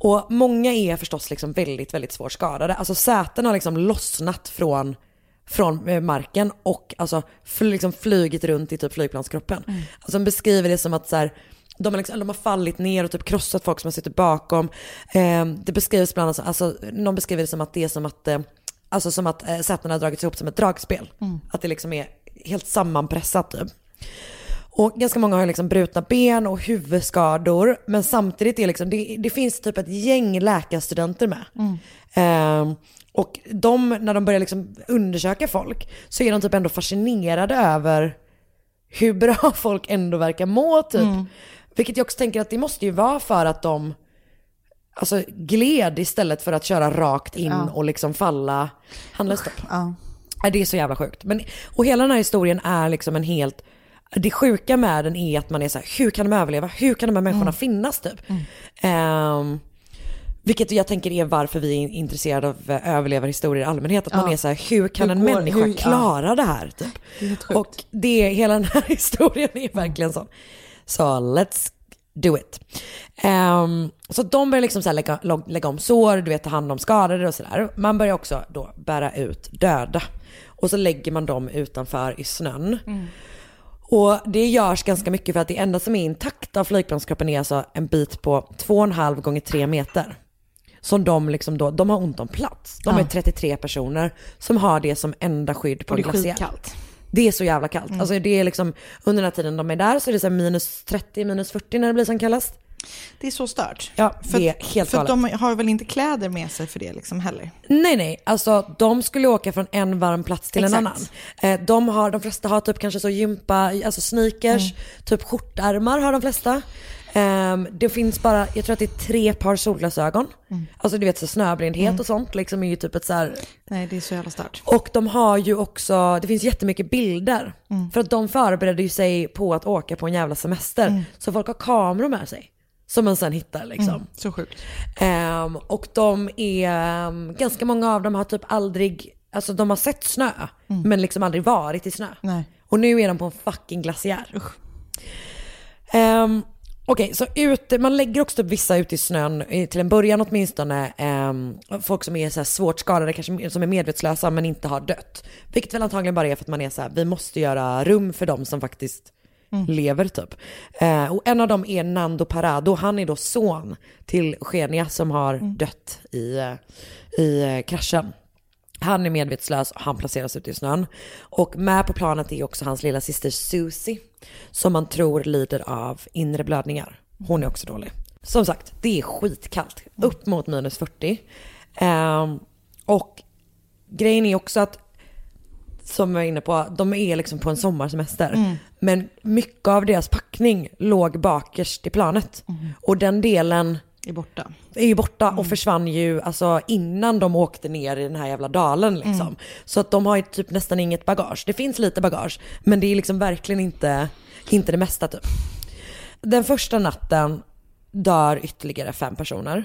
Och många är förstås liksom väldigt, väldigt svårt skadade. Alltså säten har liksom lossnat från, från eh, marken och alltså fl- liksom flugit runt i typ flygplanskroppen. Alltså de beskriver det som att så här, de, har liksom, de har fallit ner och typ krossat folk som suttit bakom. Eh, det beskrivs bland annat, alltså, någon beskriver det som att det är som att, eh, alltså som att eh, sätena har dragits ihop som ett dragspel. Att det liksom är helt sammanpressat typ. Och ganska många har liksom brutna ben och huvudskador. Men samtidigt är liksom, det, det finns typ ett gäng läkarstudenter med. Ehm, och de, när de börjar liksom undersöka folk så är de typ ändå fascinerade över hur bra folk ändå verkar må typ. Vilket jag också tänker att det måste ju vara för att de alltså, gled istället för att köra rakt in Ja. och liksom falla handlöst upp. Ja. Det är så jävla sjukt. Men, och hela den här historien är liksom en helt, det sjuka med den är att man är så här, hur kan de överleva? Hur kan de här människorna Mm. finnas typ? Ehm, vilket jag tänker är varför vi är intresserade av eh, överlevarhistorier i allmänhet. Att man Ja. är så här, hur kan Hur en går- människa hur- ja. klara det här? Typ? Det. Och det, hela den här historien är verkligen sån. Så let's do it. Ehm, så de börjar liksom så lägga, lägga om sår, du vet ta hand om skadade och sådär. Man börjar också då bära ut döda. Och så lägger man dem utanför i snön. Och det görs ganska mycket för att det enda som är intakt av flygplanskroppen är alltså en bit på 2,5 gånger 3 meter. Som de liksom då, de har ont om plats. De Ja. är 33 personer som har det som enda skydd på en är glaciär. skitkallt. Det är så jävla kallt. Alltså det är liksom, under den här tiden de är där så är det så minus 30, minus 40 när det blir som kallast. Det är så stört. Ja, För, det är helt för de har väl inte kläder med sig för det liksom heller? Nej, nej. Alltså de skulle åka från en varm plats till en Exakt. annan. Eh, de, har, de flesta har typ kanske så gympa, alltså sneakers, typ skjortärmar har de flesta. Ehm, det finns bara, jag tror att det är tre par solglasögon. Alltså du vet så snöblindhet och sånt liksom är ju typ ett så här Nej, det är så jävla stört. och de har ju också, det finns jättemycket bilder. Mm. För att de förbereder ju sig på att åka på en jävla semester. Så folk har kameror med sig. Som man sen hittar liksom. Mm, så sjukt. Ehm, och de är, ehm, ganska många av dem har typ aldrig, alltså de har sett snö. Men liksom aldrig varit i snö. Mm. Nej. Och nu är de på en fucking glaciär. Um, Okej, så ute, man lägger också upp vissa ute i snön, eh, till en början åtminstone, ehm, folk som är så svårt skadade, kanske som är medvetslösa men inte har dött. Vilket väl antagligen bara är för att man är så här, vi måste göra rum för dem som faktiskt lever typ. Eh, och en av dem är Nando Parado, han är då son till Eugenia som har dött i, eh, i eh, kraschen. Han är medvetslös och han placeras ute i snön. Och med på planet är också hans lilla syster Susie, som man tror lider av inre blödningar. Hon är också dålig. Som sagt, det är skitkallt. Upp mot minus 40. Ehm, och grejen är också att, som jag var inne på, de är liksom på en sommarsemester. Men mycket av deras packning låg bakerst i planet. Och den delen Är borta. är ju borta och försvann ju alltså, innan de åkte ner i den här jävla dalen. Liksom. Så att de har ju typ nästan inget bagage. Det finns lite bagage, men det är liksom verkligen inte, inte det mesta typ. Den första natten dör ytterligare fem personer.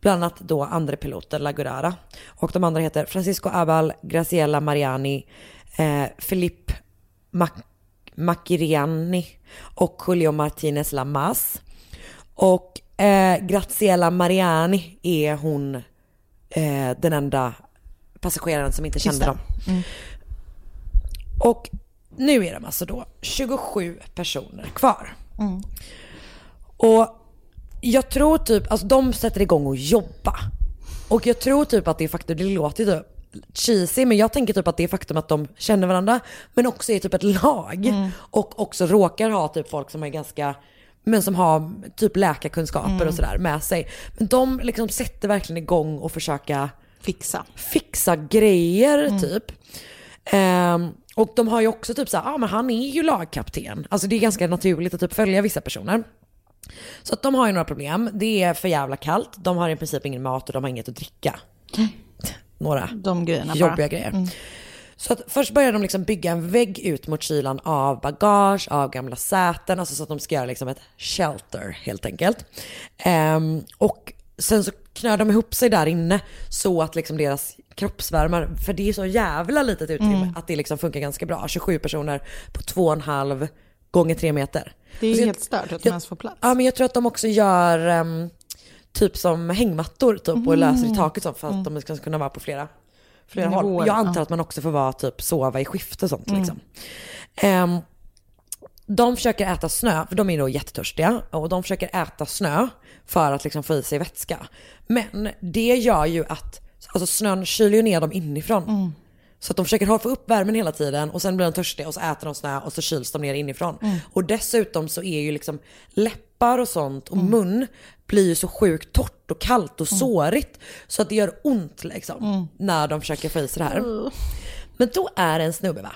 Bland annat då andra piloten Lagurara. Och de andra heter Francisco Abal, Graciela Mariani, eh, Filipe Mac- Maciriani och Julio Martinez Lamas. Och eh, Graziella Mariani är hon eh, den enda passageraren som inte kände det. dem. Och nu är de alltså då 27 personer kvar. Och jag tror typ, alltså de sätter igång och jobba. Och jag tror typ att det är faktum, det låter typ cheesy, men jag tänker typ att det är faktum att de känner varandra, men också är typ ett lag. Och också råkar ha typ folk som är ganska, men som har typ läkarkunskaper och sådär med sig. Men de liksom sätter verkligen igång och försöka Fixa. fixa grejer typ. Ehm, och de har ju också typ såhär, ja ah, men han är ju lagkapten. Alltså det är ganska naturligt att typ följa vissa personer. Så att de har ju några problem. Det är för jävla kallt, de har i princip ingen mat och de har inget att dricka. Några grejerna jobbiga bara. grejer. Så att först börjar de liksom bygga en vägg ut mot kylan av bagage, av gamla säten, alltså så att de ska göra liksom ett shelter helt enkelt. Ehm, och sen så knör de ihop sig där inne så att liksom deras kroppsvärmar, för det är så jävla litet utrymme, att det liksom funkar ganska bra. 27 personer på 2,5 gånger 3 meter. Det är ju helt stört att de ens får plats. Ja men jag tror att de också gör ehm, typ som hängmattor typ och löser i taket så för att de ska kunna vara på flera, flera håll. Jag antar ja. att man också får vara typ sova i skift och sånt liksom. Ehm, de försöker äta snö, för de är då jättetörstiga, och de försöker äta snö för att liksom få i sig vätska. Men det gör ju att, alltså snön kyler ju ner dem inifrån. Så att de försöker ha- få upp värmen hela tiden och sen blir de törstiga och så äter de snö och så kyls de ner inifrån. Och dessutom så är ju liksom läppar och sånt och mun blir ju så sjukt torrt och kallt och sårigt. Så att det gör ont liksom när de försöker få i sig det här. Men då är det en snubbe va?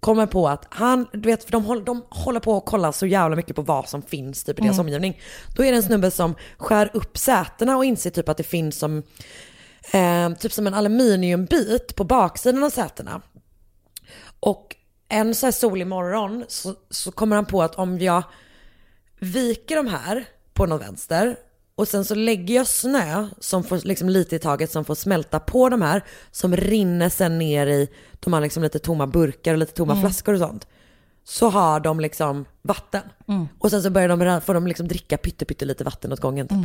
Kommer på att han, du vet för de, håller- de håller på att kolla så jävla mycket på vad som finns typ i deras omgivning. Då är det en snubbe som skär upp sätena och inser typ att det finns som, eh, typ som en aluminiumbit på baksidan av sätena. Och en så här solig morgon så, så kommer han på att om jag viker de här på någon vänster och sen så lägger jag snö som får liksom lite i taget som får smälta på de här som rinner sen ner i, de har liksom lite tomma burkar och lite tomma flaskor och sånt. Så har de liksom vatten. Och sen så börjar de, får de liksom dricka pytte, lite vatten åt gången typ.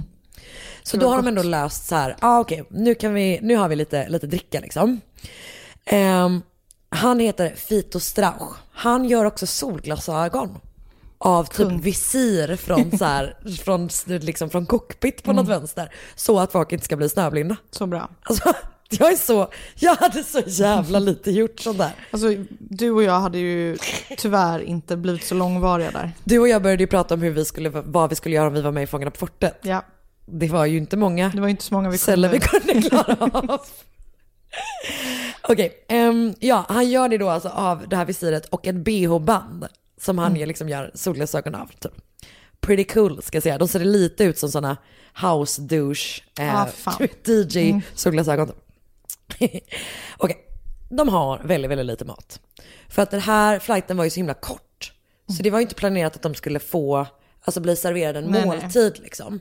Så då har de ändå löst så här, ah, okej, nu, kan vi, nu har vi lite, lite dricka liksom. Ehm, han heter Fito Strauch. Han gör också solglasögon. Av typ visir från, så här, från, liksom från cockpit på något vänster. Så att folk inte ska bli snöblinda. Så bra. Alltså, Jag är så, jag hade så jävla lite gjort sånt där. Alltså, du och jag hade ju tyvärr inte blivit så långvariga där. Du och jag började ju prata om hur vi skulle, vad vi skulle göra om vi var med i Fångarna på fortet. Ja, Det var ju inte många det var inte så många vi celler vi kunde. klara av. Okej, ehm, ja han gör det då alltså av det här visiret och ett bh-band som han Mm. liksom gör solglasögon av. Typ. Pretty cool ska jag säga. De ser lite ut som sådana house douche eh, Ah. DJ Mm. solglasögon. typ. Okej, de har väldigt, väldigt lite mat. För att den här flighten var ju så himla kort. Så det var ju inte planerat att de skulle få, alltså bli serverade en Nej, nej. måltid liksom.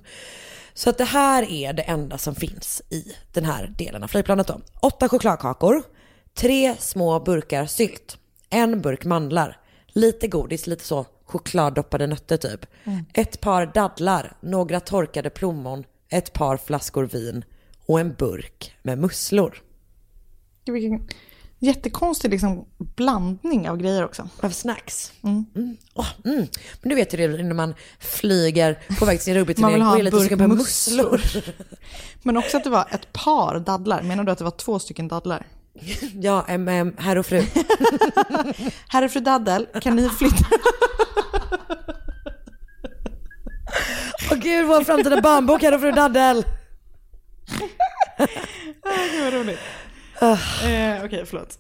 Så att det här är det enda som finns i den här delen av flygplanet då. Åtta chokladkakor, tre små burkar sylt, en burk mandlar, lite godis, lite så chokladdoppade nötter typ. Mm. Ett par dadlar, några torkade plommon, ett par flaskor vin och en burk med musslor. Vilken jättekonstig liksom, blandning av grejer också. Av snacks. Mm. Mm. Men du vet ju det när man flyger på väg till sin rugbyturnering ha och är lite sugen på musslor. musslor. Men också att det var ett par dadlar. Menar du att det var två stycken dadlar? Ja, em, herr och fru. Herre fru Daddel, kan ni flytta? Åh gud, vår framtida barnbok, herr och fru Daddel. Gud vad roligt. Eh, Okej, förlåt.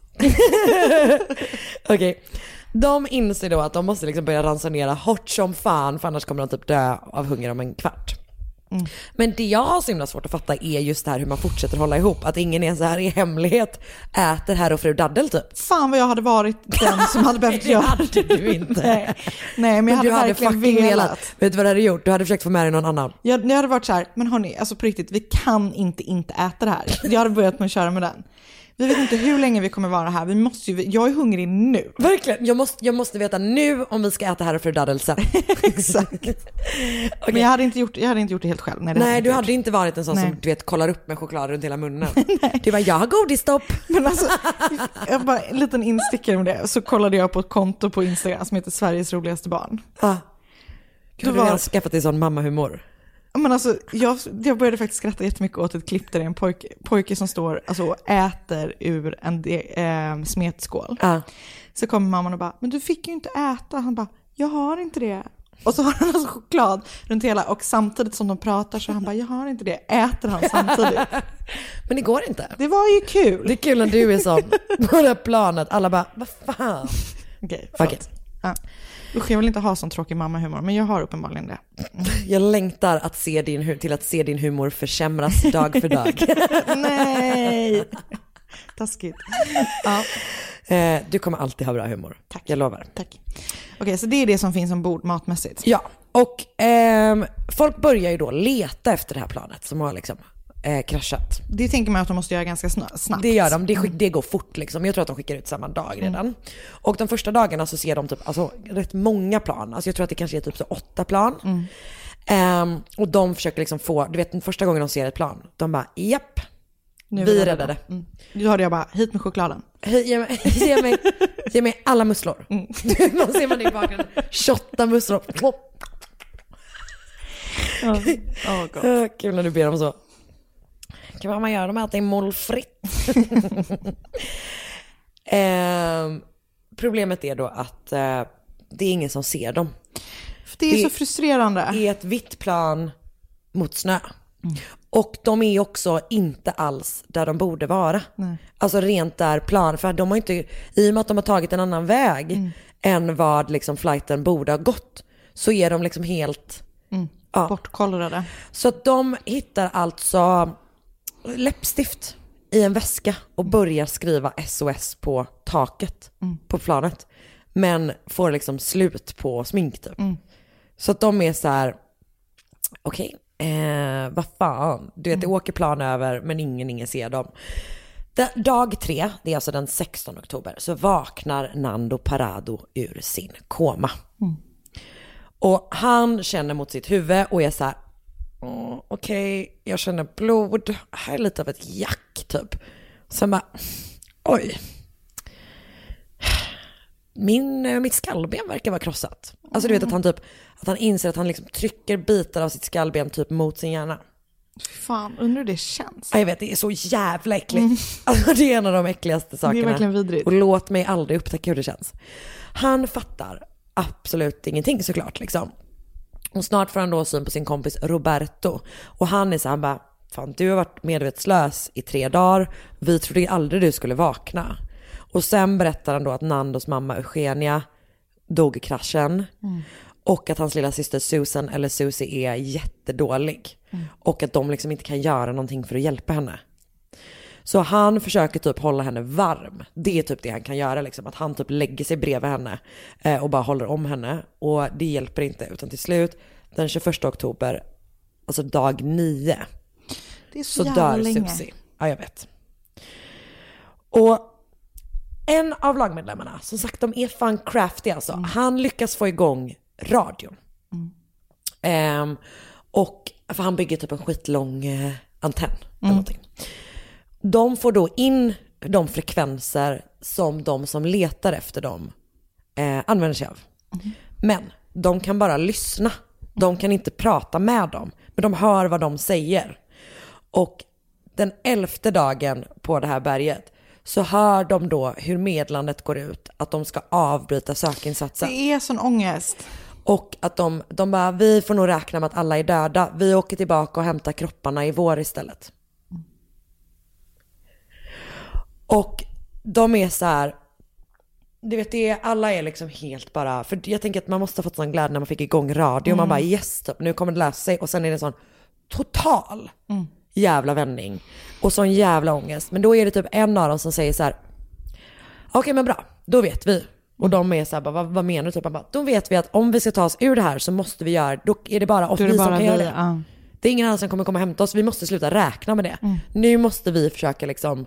Okej. De inser då att de måste liksom börja ransonera hårt som fan för annars kommer de typ dö av hunger om en kvart. Mm. Men det jag har så himla svårt att fatta är just det här hur man fortsätter hålla ihop. Att ingen är så här i hemlighet äter herr och fru Daddel typ. Fan vad jag hade varit den som hade behövt Det göra hade du inte. Nej, Nej men jag hade, hade verkligen velat. velat. Vet du vad du hade gjort? Du hade försökt få med dig någon annan. Jag, jag hade varit så här, men hörni, alltså på riktigt, vi kan inte inte äta det här. Jag hade börjat med att köra med den. Vi vet inte hur länge vi kommer vara här, vi måste ju, jag är hungrig nu. Verkligen, jag måste, jag måste veta nu om vi ska äta herr och fru Daddel sen. Exakt. Men jag hade, inte gjort, jag hade inte gjort det helt själv. Nej, hade Nej, inte du gjort. hade inte varit en sån Nej. som du vet kollar upp med choklad runt hela munnen. Du bara, jag har godisstopp. Men alltså, jag bara, en liten instickare med det, så kollade jag på ett konto på Instagram som heter Sveriges roligaste barn. Ah. Gud, du var- har skaffat dig sån mammahumor. Men alltså, jag, jag började faktiskt skratta jättemycket åt ett klipp där det är en pojke, pojke som står alltså, och äter ur en eh, smetskål. Ja. Så kommer mamman och bara, men du fick ju inte äta. Han bara, jag har inte det. Och så har han alltså choklad runt hela och samtidigt som de pratar så han bara, jag har inte det. Äter han samtidigt. Men det går inte. Det var ju kul. Det är kul när du är sån på det här planet. Alla bara, vad fan. Okej, Okej. förlåt. Ja. Usch, jag vill inte ha sån tråkig mammahumor, men jag har uppenbarligen det. Jag längtar att se din, till att se din humor försämras dag för dag. Nej! Taskigt. Ja, Eh, du kommer alltid ha bra humor. Tack. Jag lovar. tack. Okej, så det är det som finns ombord matmässigt. Ja, och ehm, folk börjar ju då leta efter det här planet som har liksom eh, kraschat. Det tänker man att de måste göra ganska sna- snabbt. Det gör de, det, skick, det går fort liksom. Jag tror att de skickar ut samma dag redan. Och de första dagarna så ser de typ, alltså rätt många plan. Alltså jag tror att det kanske är typ så åtta plan. Ehm, och de försöker liksom få, du vet den första gången de ser ett plan, de bara japp, Nu vi räddade. Mm. Då hörde jag bara, hit med chokladen. Hej, Ge mig, ge mig, ge mig alla musslor. Man ser man det i bakgrunden, 28 musslor. Oh, God. Ah, Kul när du ber om så. Kan man- göra de här till målfritt? Ehm, problemet är då att eh, det är ingen som ser dem. Det är Det- så frustrerande. Det är ett vitt plan mot snö. Och de är också inte alls där de borde vara. Nej. Alltså rent där plan, för de har inte, i och med att de har tagit en annan väg än vad liksom flighten borde ha gått, så är de liksom helt... Ja. Bortkollrade. Så de hittar alltså läppstift i en väska och börjar skriva SOS på taket på planet. Men får liksom slut på smink typ. Så att de är så här, okej, eh, vad fan, du vet det åker plan över men ingen, ingen ser dem. Da- Dag tre, det är alltså den 16 oktober, så vaknar Nando Parado ur sin koma. Och han känner mot sitt huvud och är så här, "Åh, okej, jag känner blod, här är lite av ett jack typ. Sen bara, oj. Min, eh, mitt skallben verkar vara krossat. Alltså du vet att han typ, att han inser att han liksom trycker bitar av sitt skallben typ mot sin hjärna. Fan, undrar hur det känns. Ja, jag vet, det är så jävla äckligt. Alltså, det är en av de äckligaste sakerna. verkligen vidrigt. Och låt mig aldrig upptäcka hur det känns. Han fattar absolut ingenting såklart liksom. Och snart får han då syn på sin kompis Roberto. Och han är så här, han bara, fan du har varit medvetslös i tre dagar. Vi trodde aldrig du skulle vakna. Och sen berättar han då att Nandos mamma Eugenia dog i kraschen. Och att hans lilla syster Susan, eller Susie, är jättedålig. Och att de liksom inte kan göra någonting för att hjälpa henne. Så han försöker typ hålla henne varm. Det är typ det han kan göra, liksom. att han typ lägger sig bredvid henne eh, och bara håller om henne. Och det hjälper inte, utan till slut den 21 oktober, alltså dag nio, Det är så, så jävla dör länge. Susie. Ja, jag vet. Och en av lagmedlemmarna, som sagt de är fan crafty alltså, han lyckas få igång radion. Ehm, och, för han bygger typ en skitlång eh, antenn. Eller någonting. De får då in de frekvenser som de som letar efter dem eh, använder sig av. Men de kan bara lyssna. De kan inte prata med dem. Men de hör vad de säger. Och den elfte dagen på det här berget så hör de då hur meddelandet går ut att de ska avbryta sökinsatsen. Det är sån ångest. Och att de, de bara, vi får nog räkna med att alla är döda. Vi åker tillbaka och hämtar kropparna i vår istället. Och de är så här, du vet det är, alla är liksom helt bara, för jag tänker att man måste ha fått sån glädje när man fick igång radio. Man bara yes, typ, nu kommer det lösa sig. Och sen är det en sån total jävla vändning. Och sån jävla ångest. Men då är det typ en av dem som säger så här, okej men bra, då vet vi. Och de är så här, bara, vad, vad menar du? Typ, bara, då vet vi att om vi ska ta oss ur det här så måste vi göra, då är det bara oss vi som kan göra det. ja. Det är ingen annan som kommer komma och hämta oss. Vi måste sluta räkna med det. Nu måste vi försöka liksom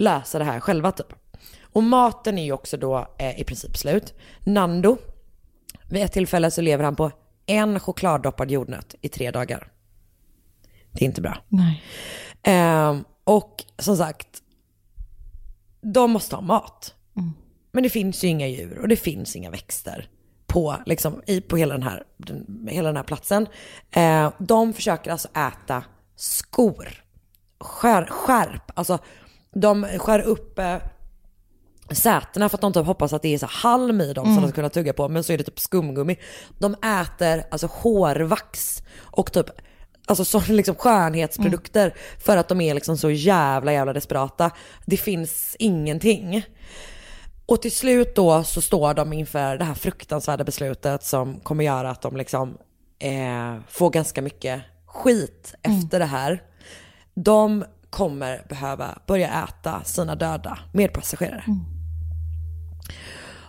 lösa det här själva typ. Och maten är ju också då eh, i princip slut. Nando, vid ett tillfälle så lever han på en chokladdoppad jordnöt i tre dagar. Det är inte bra. Nej. Ehm, och som sagt, de måste ha mat. Men det finns ju inga djur och det finns inga växter på, liksom, i, på hela, den här, den, hela den här platsen. Eh, de försöker alltså äta skor. Skär, skärp, alltså de skär upp eh, sätena för att de typ hoppas att det är så halm i dem som de ska kunna tugga på, men så är det typ skumgummi. De äter alltså hårvax och typ Alltså så liksom skönhetsprodukter för att de är liksom så jävla jävla desperata. Det finns ingenting. Och till slut då så står de inför det här fruktansvärda beslutet som kommer göra att de liksom eh, får ganska mycket skit efter det här. De kommer behöva börja äta sina döda medpassagerare.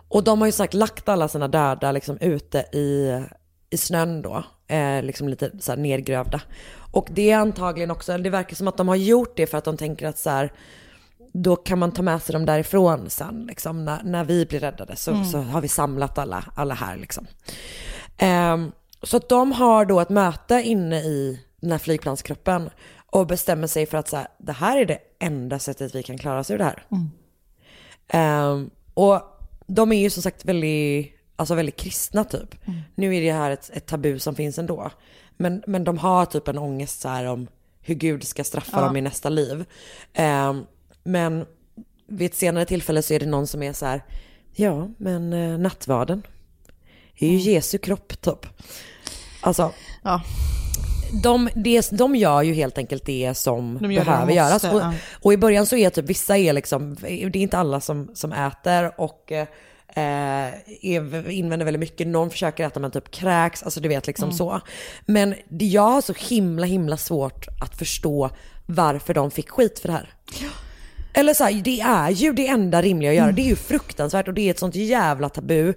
Och de har ju sagt lagt alla sina döda liksom ute i, i snön då, eh, liksom lite så nedgrävda. Och det är antagligen också, det verkar som att de har gjort det för att de tänker att så här, då kan man ta med sig dem därifrån sen, liksom, när, när vi blir räddade så, så har vi samlat alla, alla här liksom. Ehm, så att de har då ett möte inne i den här flygplanskroppen och bestämmer sig för att så här, det här är det enda sättet vi kan klara oss ur det här. Ehm, och de är ju som sagt väldigt, alltså väldigt kristna typ. Nu är det här ett, ett tabu som finns ändå. Men, men de har typ en ångest så här om hur Gud ska straffa dem i nästa liv. Ehm, men vid ett senare tillfälle så är det någon som är så här, ja men eh, nattvarden är ju Jesu kropp typ. Alltså, Ja. De, det, de gör ju helt enkelt det som De det behöver de göras. Och, ja. och i början så är typ vissa är liksom, det är inte alla som, som äter och eh, invänder väldigt mycket. Någon försöker äta men typ kräks, alltså du vet liksom Mm. så. Men det- jag har så himla himla svårt att förstå varför de fick skit för det här. Eller så här, det är ju det enda rimliga att göra. Mm. Det är ju fruktansvärt och det är ett sånt jävla tabu.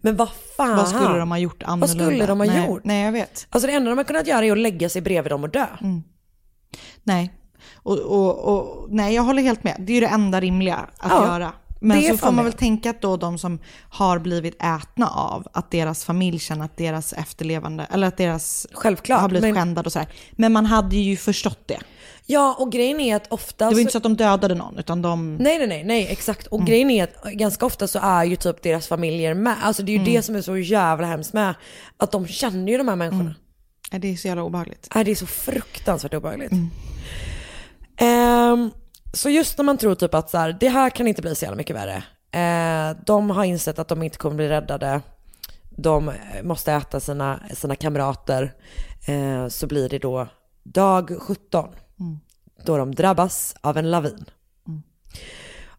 Men vad fan. Vad skulle de ha gjort annorlunda? Vad skulle de ha nej, gjort? Nej, jag vet. Alltså det enda de har kunnat göra är att lägga sig bredvid dem och dö. Nej. Och, och, och, nej, jag håller helt med. Det är ju det enda rimliga att Ja, göra. Men så får man väl tänka att då de som har blivit ätna av, att deras familj känner att deras efterlevande, eller att deras Självklart, har blivit men- skändad och sådär. Men man hade ju förstått det. Ja, och grejen är att ofta... Det var så- inte så att de dödade någon, utan de... Nej, nej, nej, nej, exakt. Mm. Och grejen är att ganska ofta så är ju typ deras familjer med. Alltså det är ju Mm. det som är så jävla hemskt med. Att de känner ju de här människorna. Ja, Det är så jävla obehagligt. Ja, det är så fruktansvärt obehagligt. Ehm, så just när man tror typ att så här, det här kan inte bli så jävla mycket värre. Eh, de har insett att de inte kommer bli räddade. De måste äta sina, sina kamrater. Eh, så blir det då dag 17. Då de drabbas av en lavin.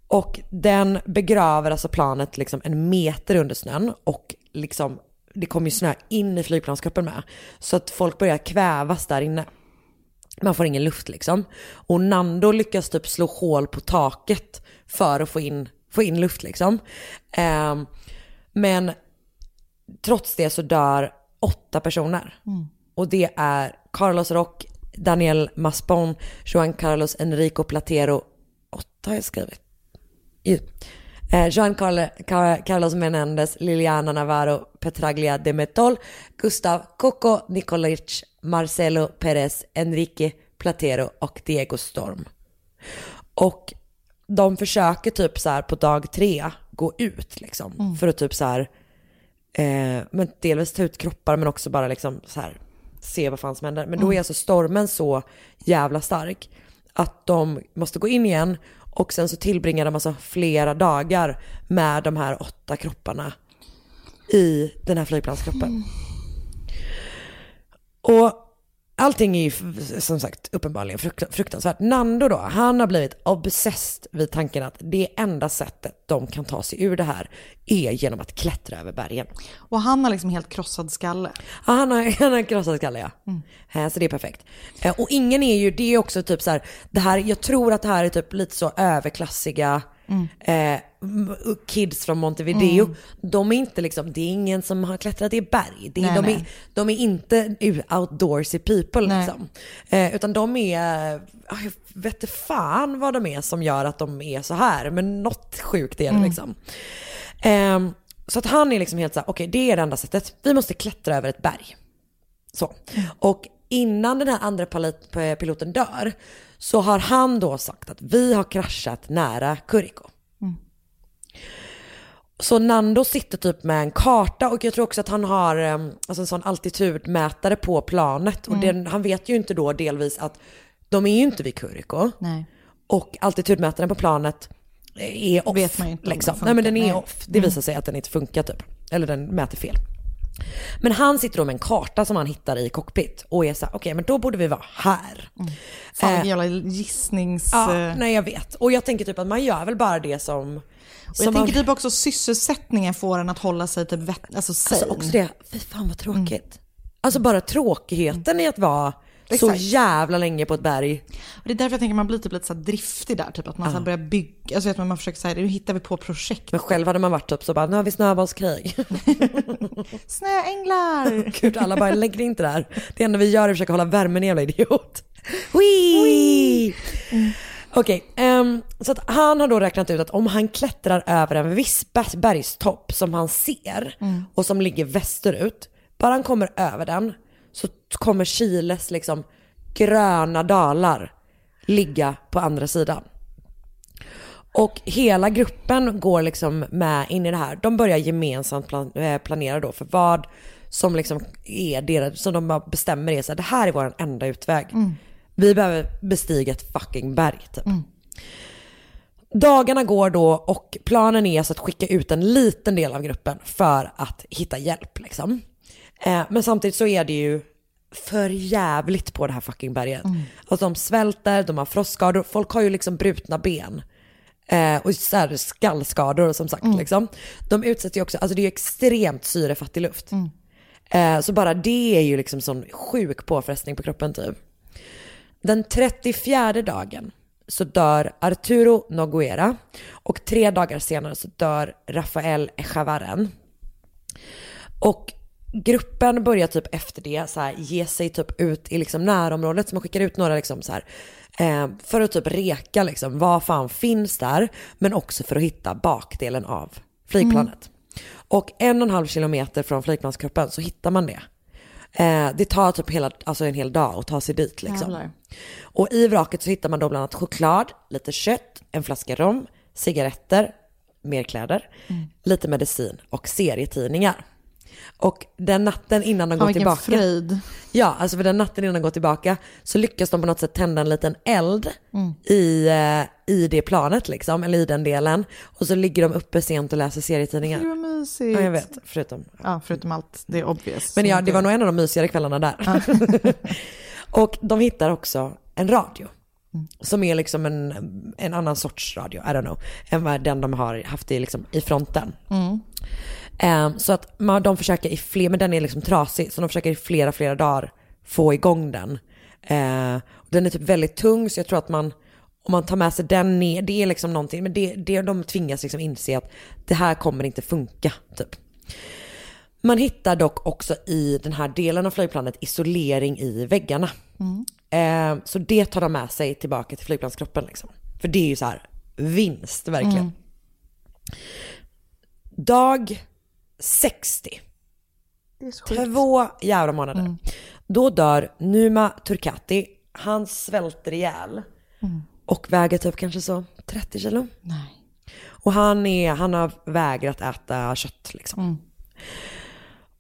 Och den begraver alltså planet liksom en meter under snön och liksom det kommer ju snö in i flygplanskroppen med. Så att folk börjar kvävas där inne. Man får ingen luft liksom. Och Nando lyckas typ slå hål på taket för att få in, få in luft liksom. Ehm, men trots det så dör åtta personer. Och det är Carlos Rock, Daniel Maspon, Juan Carlos Enrico Platero, åtta har jag skrivit. Ju. Eh, Juan Carl- Car- Carlos Menendez, Liliana Navarro, Petraglia de Metol, Gustav Coco Nikolic, Marcelo Perez, Enrique Platero och Diego Storm. Och de försöker typ så här på dag tre gå ut liksom. För att typ så här, eh, men delvis ta ut kroppar men också bara liksom så här se vad fan som händer. Men då är alltså stormen så jävla stark att de måste gå in igen och sen så tillbringar de alltså flera dagar med de här åtta kropparna i den här flygplanskroppen. Och allting är ju som sagt uppenbarligen frukt- fruktansvärt. Nando då, han har blivit obsessed vid tanken att det enda sättet de kan ta sig ur det här är genom att klättra över bergen. Och han har liksom helt krossad skalle. Ja, han har, han har krossad skalle ja. Eh, Så det är perfekt. Eh, Och ingen är ju, det är också typ så här, det här, jag tror att det här är typ lite så överklassiga eh, m- kids från Montevideo. De är inte liksom, det är ingen som har klättrat i berg. Det är, Nej, de, nej. Är, de är inte outdoorsy people Nej. liksom. Eh, utan de är, ah, jag vet inte fan vad de är som gör att de är så här. Men något sjukt är det liksom. Ehm, så att han är liksom helt så här, okej det är det enda sättet. Vi måste klättra över ett berg. Så. Och innan den här andra pali- piloten dör så har han då sagt att vi har kraschat nära Kuriko. Så Nando sitter typ med en karta och jag tror också att han har alltså en sån altitudmätare på planet. Och den, han vet ju inte då delvis att de är ju inte vid Kuriko. Nej. Och altitudmätaren på planet är off. Vet man ju inte om liksom. Nej men den är Nej. off. Det visar sig att den inte funkar typ. Eller den mäter fel. Men han sitter då med en karta som han hittar i cockpit och är så här, okej men då borde vi vara här. Fan Eh, jävla gissnings... Ja, nej jag vet. Och jag tänker typ att man gör väl bara det som... och som jag tänker man, typ också sysselsättningen får en att hålla sig typ vett, alltså sane. Alltså också det, fy fan vad tråkigt. Alltså bara tråkigheten i att vara så jävla länge på ett berg. Och det är därför jag tänker att man blir typ lite så driftig där, typ att man så här börjar bygga, alltså vet man, man försöker säga nu hittar vi på projekt. Men själv hade man varit typ så bara, nu har vi snöbollskrig. Snöänglar! Gud, alla bara lägg dig inte där. Det enda vi gör är att försöka hålla värmen jävla idiot. Whee! Okej, ehm, så att han har då räknat ut att om han klättrar över en viss ber- bergstopp som han ser och som ligger västerut, bara han kommer över den så kommer Chiles liksom gröna dalar ligga på andra sidan. Och hela gruppen går liksom med in i det här. De börjar gemensamt plan, eh, planera då för vad som liksom är deras, som de bestämmer är så här, det här är vår enda utväg. Vi behöver bestiga ett fucking berg typ. Dagarna går då och planen är alltså att skicka ut en liten del av gruppen för att hitta hjälp liksom. Eh, men samtidigt så är det ju för jävligt på det här fucking berget. Alltså de svälter, de har frostskador, folk har ju liksom brutna ben. Eh, och så här skallskador som sagt liksom. De utsätts ju också, alltså det är ju extremt syrefattig luft. Eh, så bara det är ju liksom sån sjuk påfrestning på kroppen typ. Den 34 dagen så dör Arturo Noguera och tre dagar senare så dör Rafael Echavarren. Och gruppen börjar typ efter det så här, ge sig typ ut i liksom närområdet så man skickar ut några liksom så här, eh, för att typ reka liksom vad fan finns där men också för att hitta bakdelen av flygplanet. Och en och en halv kilometer från flygplanskroppen så hittar man det. Eh, det tar typ hela, alltså en hel dag att ta sig dit liksom. Jävlar. Och i vraket så hittar man då bland annat choklad, lite kött, en flaska rom, cigaretter, mer kläder, lite medicin och serietidningar. Och den natten innan de går tillbaka. fröjd. Ja, alltså för den natten innan de går tillbaka så lyckas de på något sätt tända en liten eld Mm. i, eh, i det planet liksom, eller i den delen. Och så ligger de uppe sent och läser serietidningar. Det var mysigt. Ja, jag vet, förutom. Ja, förutom allt. Det är obvious. Men ja, det var nog en av de mysigare kvällarna där. och de hittar också en radio. Som är liksom en, en annan sorts radio, I don't know, än vad den de har haft i, liksom, i fronten. Mm. Så att man, de försöker i fler, men den är liksom trasig, så de försöker i flera, flera dagar få igång den. Ehm, den är typ väldigt tung, så jag tror att man, om man tar med sig den ner, det är liksom någonting, men det, det, de tvingas liksom inse att det här kommer inte funka, typ. Man hittar dock också i den här delen av flygplanet isolering i väggarna. Eh, så det tar de med sig tillbaka till flygplanskroppen liksom. För det är ju så här vinst verkligen. Mm. Dag 60. Det är så sjukt. Två jävla månader. Då dör Numa Turkati. Han svälter ihjäl. Och väger typ kanske så 30 kilo. Nej. Och han, är, han har vägrat äta kött liksom.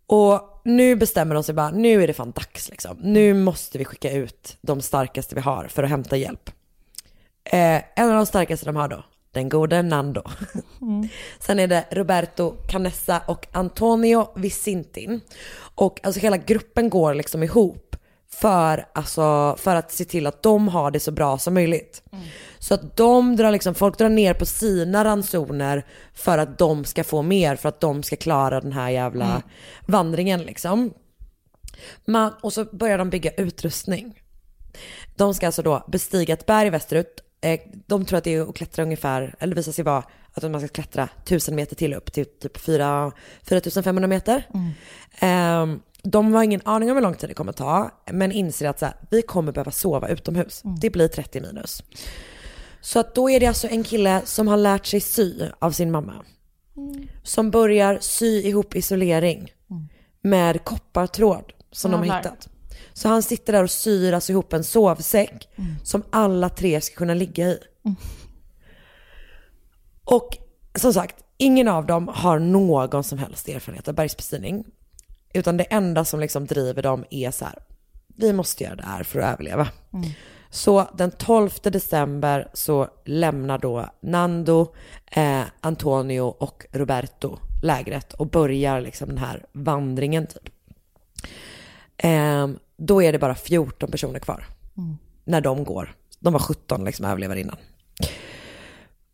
Och nu bestämmer de sig bara, nu är det fan dags liksom. Nu måste vi skicka ut de starkaste vi har för att hämta hjälp. Eh, en av de starkaste de har då, den gode Nando. Sen är det Roberto Canessa och Antonio Vicintin. Och alltså hela gruppen går liksom ihop för, alltså, för att se till att de har det så bra som möjligt. Så att de drar liksom, folk drar ner på sina ransoner för att de ska få mer, för att de ska klara den här jävla Mm. vandringen liksom. Man, och så börjar de bygga utrustning. De ska alltså då bestiga ett berg västerut. Eh, De tror att det är att klättra ungefär, eller visar sig vara att man ska klättra 1000 meter till upp till typ 4 4500 meter. Eh, De har ingen aning om hur lång tid det kommer ta, men inser att så här, vi kommer behöva sova utomhus. Det blir 30 minus. Så att då är det alltså en kille som har lärt sig sy av sin mamma. Som börjar sy ihop isolering med koppartråd som de har hittat. Så han sitter där och syr alltså ihop en sovsäck som alla tre ska kunna ligga i. Och som sagt, ingen av dem har någon som helst erfarenhet av bergsbestigning. Utan det enda som liksom driver dem är så här, vi måste göra det här för att överleva. Så den 12 december så lämnar då Nando, eh, Antonio och Roberto lägret och börjar liksom den här vandringen typ. Eh, då är det bara 14 personer kvar när de går. De var 17 liksom överlevare innan.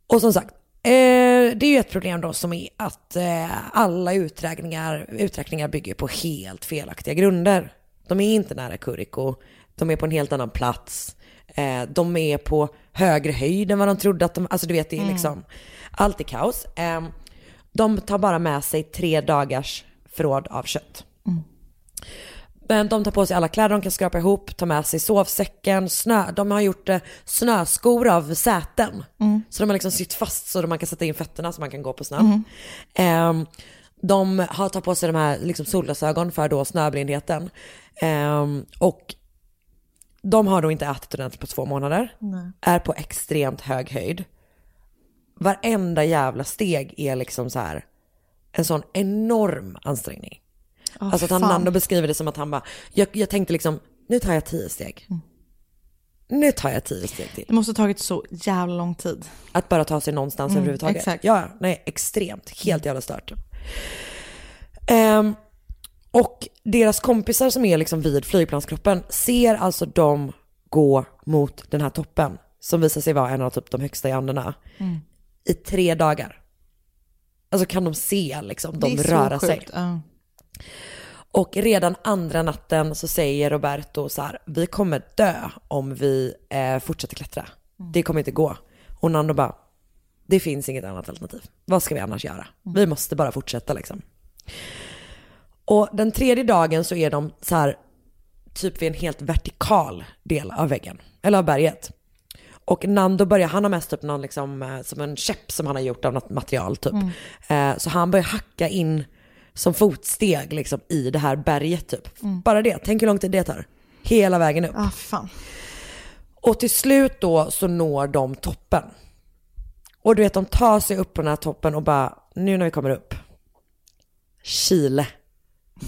Och som sagt, eh, det är ju ett problem då som är att eh, alla uträkningar, uträkningar bygger på helt felaktiga grunder. De är inte nära Kuriko, de är på en helt annan plats, eh, de är på högre höjd än vad de trodde att de, alltså du vet det är Mm. liksom, allt är kaos. Eh, de tar bara med sig tre dagars förråd av kött. Men de tar på sig alla kläder de kan skrapa ihop, tar med sig sovsäcken, snö. De har gjort eh, snöskor av säten. Så de har liksom sytt fast så man kan sätta in fötterna så man kan gå på snön. Ehm, de har tagit på sig de här liksom solglasögon för då snöblindheten. Ehm, och de har då inte ätit ordentligt på två månader. Nej. Är på extremt hög höjd. Varenda jävla steg är liksom så här en sån enorm ansträngning. Åh, alltså att han. Nando beskriver det som att han bara, jag, jag tänkte liksom, nu tar jag tio steg. Nu tar jag tio steg till. Det måste ha tagit så jävla lång tid. Att bara ta sig någonstans Mm, överhuvudtaget. exakt. Ja, nej, extremt. Helt jävla stört. Ehm, och deras kompisar som är liksom vid flygplanskroppen ser alltså dem gå mot den här toppen som visar sig vara en av typ de högsta i Anderna Mm. i tre dagar. Alltså kan de se liksom är röra sig. sjukt. Och redan andra natten så säger Roberto så här, vi kommer dö om vi eh, fortsätter klättra. Det kommer inte gå. Och Nando bara, det finns inget annat alternativ. Vad ska vi annars göra? Vi måste bara fortsätta liksom. Och den tredje dagen så är de så här, typ vid en helt vertikal del av väggen, eller av berget. Och Nando börjar, han har mest upp någon liksom, eh, som en käpp som han har gjort av något material typ. Eh, så han börjar hacka in som fotsteg liksom i det här berget typ. Bara det, tänk hur lång tid det tar. Hela vägen upp. Ah, fan. Och till slut då så når de toppen. Och du vet, de tar sig upp på den här toppen och bara, nu när vi kommer upp, Chile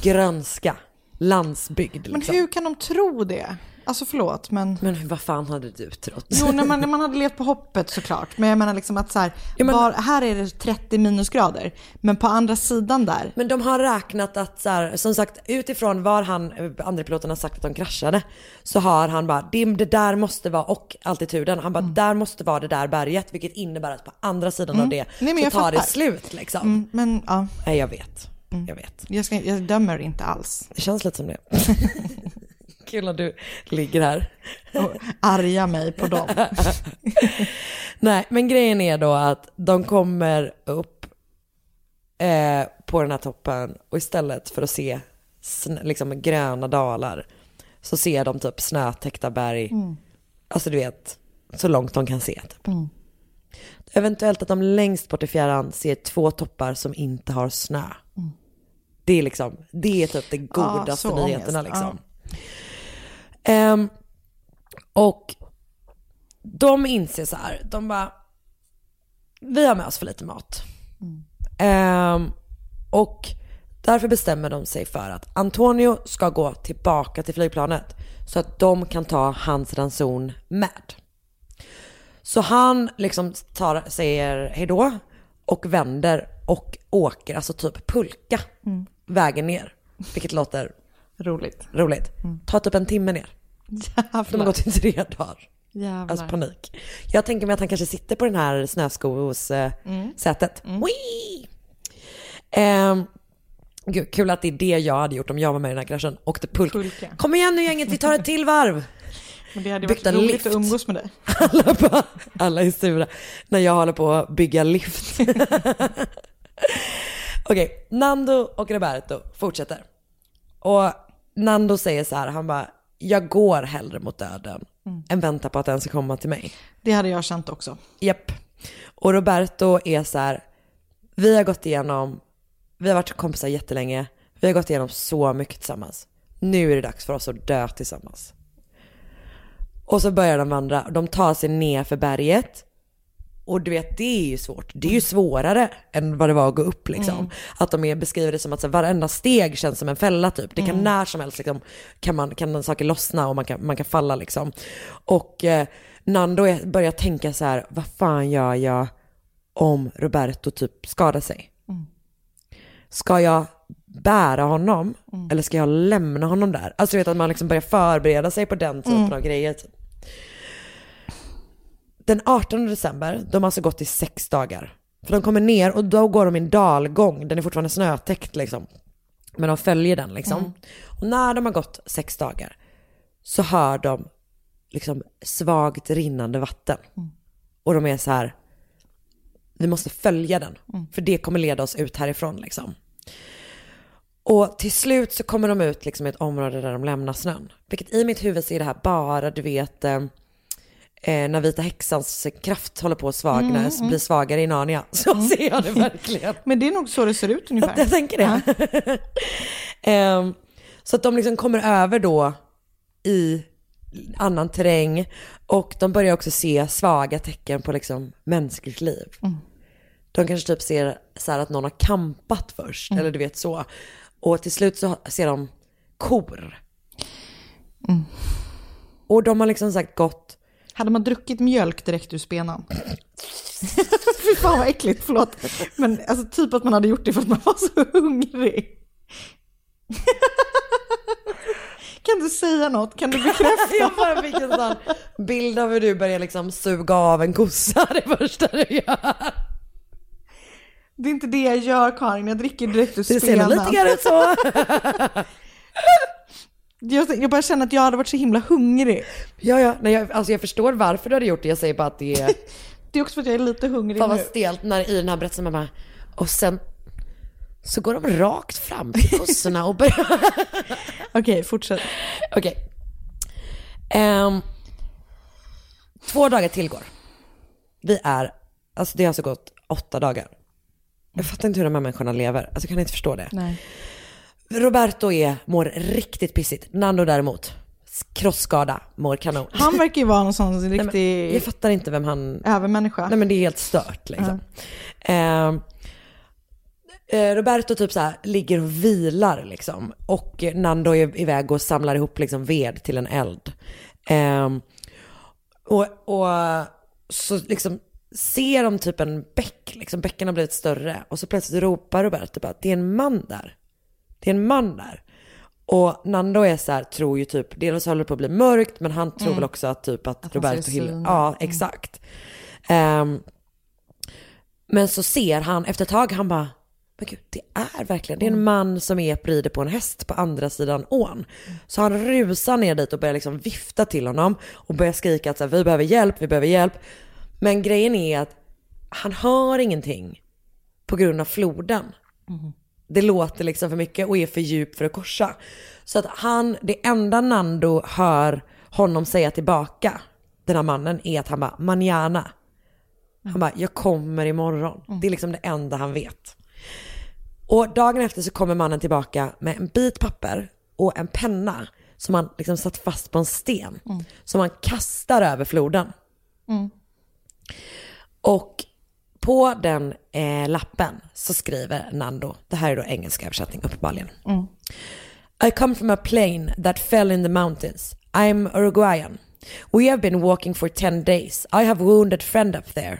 grönska, landsbygd. Men Liksom. hur kan de tro det? Alltså förlåt, men... Men vad fan hade du trott? Jo, när man, när man hade levt på hoppet såklart. Men jag menar liksom att så här, Ja, men- var, här är det 30 minusgrader. Men på andra sidan där, Men de har räknat att så här, som sagt utifrån var han, andra piloten har sagt att de kraschade, så har han bara, det, det där måste vara, och altituden, han bara, där måste vara det där berget, vilket innebär att på andra sidan av det Mm. Nej, så tar det fattar. slut liksom. mm, men ja, Nej jag vet, jag vet. jag, ska, jag dömer inte alls. Det känns lite som det. Kul att du ligger här. Och arga mig på dem. Nej, men grejen är då att de kommer upp eh, på den här toppen och istället för att se liksom gröna dalar så ser de typ snötäckta berg. Alltså du vet, så långt de kan se. Typ. Eventuellt att de längst bort i fjärran ser två toppar som inte har snö. Det är liksom, det är typ de godaste så nyheterna ångest. liksom. Ehm, och de inser så här, de bara, vi har med oss för lite mat. Ehm, och därför bestämmer de sig för att Antonio ska gå tillbaka till flygplanet så att de kan ta hans ranson med. Så han liksom tar, säger hejdå och vänder och åker, alltså typ pulka vägen ner. Vilket låter Roligt. roligt. Ta typ en timme ner. De har Jävlar. gått i tre dagar. Jävlar. Alltså panik. Jag tänker mig att han kanske sitter på den här snöskosätet. Mm. Whee! Ehm, gud, kul att det är det jag hade gjort om jag var med i den här kraschen. Åkte pulka. Pulka. Kom igen nu gänget, vi tar ett till varv. Men det hade Byggt varit roligt lift. att umgås med dig. Alla, bara, alla är sura när jag håller på att bygga lift. Okej, Nando och Roberto fortsätter. Och Nando säger så här, han bara, jag går hellre mot döden än väntar på att den ska komma till mig. Det hade jag känt också. Japp. Och Roberto är så här, vi har gått igenom, vi har varit kompisar jättelänge, vi har gått igenom så mycket tillsammans. Nu är det dags för oss att dö tillsammans. Och så börjar de vandra, de tar sig ner för berget. Och du vet, det är ju svårt. Det är ju svårare än vad det var att gå upp liksom. Att de är, beskriver det som att så, varenda steg känns som en fälla typ. Det kan när som helst liksom, kan, man, kan saker lossna och man kan, man kan falla liksom. Och eh, Nando börjar tänka så här, vad fan gör jag om Roberto typ skadar sig? Ska jag bära honom eller ska jag lämna honom där? Alltså du vet att man liksom börjar förbereda sig på den typen av grejer. Typ. Den 18 december, de har alltså gått i sex dagar. För de kommer ner och då går de i en dalgång, den är fortfarande snötäckt liksom. Men de följer den liksom. Och när de har gått sex dagar så hör de liksom svagt rinnande vatten. Och de är så här, vi måste följa den. För det kommer leda oss ut härifrån liksom. Och till slut så kommer de ut liksom i ett område där de lämnar snön. Vilket i mitt huvud så är det här bara, du vet, eh, när vita häxans kraft håller på att svagna, blir svagare i Narnia. Så ser jag det verkligen. Men det är nog så det ser ut ungefär. Jag tänker det. Ehm, så att de liksom kommer över då i annan terräng och de börjar också se svaga tecken på liksom mänskligt liv. De kanske typ ser så här att någon har kampat först, eller du vet så. Och till slut så ser de kor. Och de har liksom sagt gått Hade man druckit mjölk direkt ur spenan? Fy fan vad äckligt, förlåt. Men alltså typ att man hade gjort det för att man var så hungrig. kan du säga något? Kan du bekräfta? Jag bara fick en sån bild av hur du börjar liksom suga av en kossa det första du gör. Det är inte det jag gör Karin, jag dricker direkt ur Det ser spenan. lite grann ut så. Jag, jag bara känner att jag hade varit så himla hungrig. Ja, ja. Nej, jag, alltså jag förstår varför du hade gjort det. Jag säger bara att det är Det är också för att jag är lite hungrig fan nu. vad stelt när i den här berättelsen man bara, och sen så går de rakt fram till kossorna och börjar... Okej, fortsätt. Okej. Ehm, två dagar tillgår. Vi är, alltså det har alltså gått åtta dagar. Jag fattar inte hur de här människorna lever. Alltså jag kan inte förstå det. Nej. Roberto är, mår riktigt pissigt. Nando däremot, krossskada, mår kanon. Han verkar ju vara någon sån Nej, men riktig jag fattar inte vem han... övermänniska. Nej men det är helt stört liksom. Ehm, Eh, Roberto typ så här ligger och vilar liksom. Och eh, Nando är iväg och samlar ihop liksom ved till en eld. Ehm, och, och så liksom ser de typ en bäck, liksom bäcken har blivit större. Och så plötsligt ropar Roberto bara, det är en man där. Det är en man där. Och Nando är så här, tror ju typ, dels håller det på att bli mörkt, men han tror Mm. väl också att typ att, Att Roberto Hill, ja Mm. exakt. Ehm, men så ser han, efter ett tag, han bara, men gud, det är verkligen, det är en man som är rider på en häst på andra sidan ån. Så han rusar ner dit och börjar liksom vifta till honom och börjar skrika att så här, vi behöver hjälp, vi behöver hjälp. Men grejen är att han hör ingenting på grund av floden. Det låter liksom för mycket och är för djup för att korsa. Så att han, det enda Nando hör honom säga tillbaka, den här mannen, är att han bara manana. Han bara, jag kommer imorgon. Det är liksom det enda han vet. Och dagen efter så kommer mannen tillbaka med en bit papper och en penna som han liksom satt fast på en sten. Som han kastar över floden. Och på den eh, lappen så skriver Nando, det här är då engelska översättning uppenbarligen. I come from a plane that fell in the mountains. I'm Uruguayan. We have been walking for 10 days. I have wounded friend up there.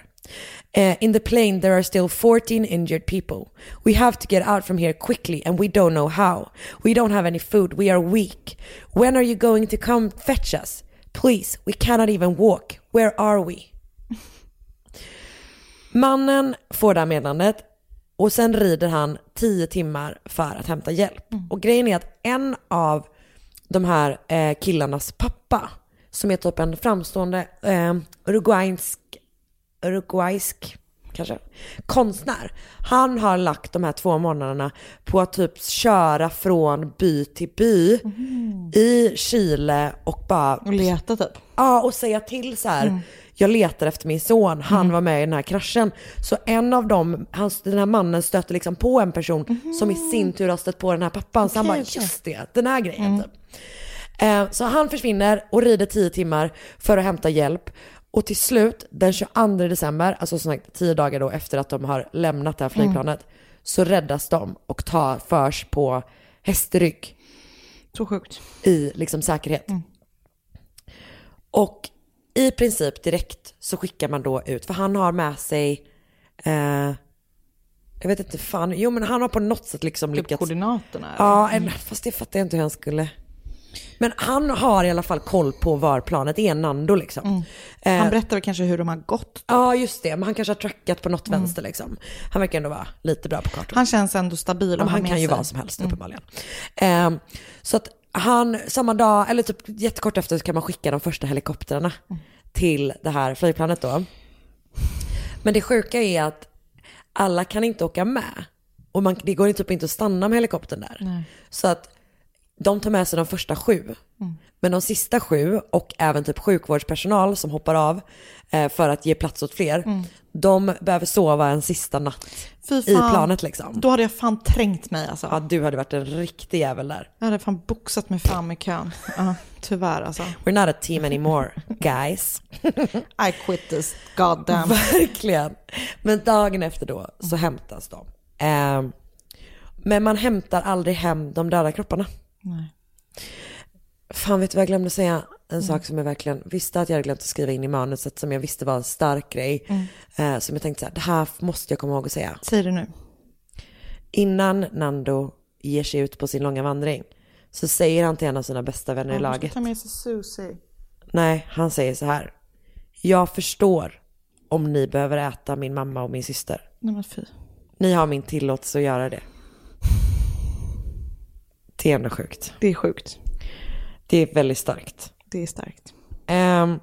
Uh, in the plane, there are still 14 injured people. We have to get out from here quickly, and we don't know how. We don't have any food. We are weak. When are you going to come fetch us? Please, we cannot even walk. Where are we? Mannen får det här meddelandet och sen rider han 10 timmar för att hämta hjälp. Och grejen är att en av de här eh, killarnas pappa, som är typ en framstående eh, uruguaysk, uruguaysk kanske, konstnär. Han har lagt de här två månaderna på att typ köra från by till by i Chile och bara... Och leta typ. Ja, och säga till så här. Mm. Jag letar efter min son, han var med i den här kraschen. Så en av dem, han, den här mannen stöter liksom på en person som i sin tur har stött på den här pappan. så han bara, just det, den här grejen typ. Eh, så han försvinner och rider 10 timmar för att hämta hjälp. Och till slut, den 22 december, alltså som sagt 10 dagar då efter att de har lämnat det här flygplanet, så räddas de och tar förs på hästrygg. Så sjukt. I liksom säkerhet. Och i princip direkt så skickar man då ut, för han har med sig, eh, jag vet inte fan, jo men han har på något sätt liksom Typ lyckats. koordinaterna, eller? Ja, Mm. en, fast det fattar jag inte hur han skulle. Men han har i alla fall koll på var planet är, Nando liksom. Eh, Han berättar väl kanske hur de har gått. Ja, just det. Men han kanske har trackat på något vänster liksom. Han verkar ändå vara lite bra på kartor. Han känns ändå stabil Ja, han kan ju sig. vara som helst Mm. uppenbarligen. Ehm, så att han, samma dag, eller typ jättekort efter så kan man skicka de första helikoptrarna till det här flygplanet då. Men det sjuka är att alla kan inte åka med. Och man, det går typ inte att stanna med helikoptern där. Nej. Så att de tar med sig de första sju. Men de sista sju och även typ sjukvårdspersonal som hoppar av eh, för att ge plats åt fler. Mm. De behöver sova en sista natt Fy i fan. planet liksom. Då hade jag fan trängt mig alltså. Ja, du hade varit en riktig jävel där. Jag hade fan boxat mig fram i kön. Ja, tyvärr alltså. We're not a team anymore, guys. I quit this goddamn. Verkligen. Men dagen efter då så hämtas de. Ehm, men man hämtar aldrig hem de döda kropparna. Nej. Fan vet du vad jag glömde säga? En sak som jag verkligen visste att jag hade glömt att skriva in i manuset som jag visste var en stark grej. Mm. Eh, som jag tänkte så här, det här måste jag komma ihåg att säga. Säg det nu. Innan Nando ger sig ut på sin långa vandring så säger han till en av sina bästa vänner i Ja, han laget. ta med sig Susie. Nej, han säger så här. Jag förstår om ni behöver äta min mamma och min syster. Nej men fy. Ni har min tillåtelse att göra det. Det är ändå sjukt. Det är sjukt. Det är väldigt starkt. Det är starkt. Ehm,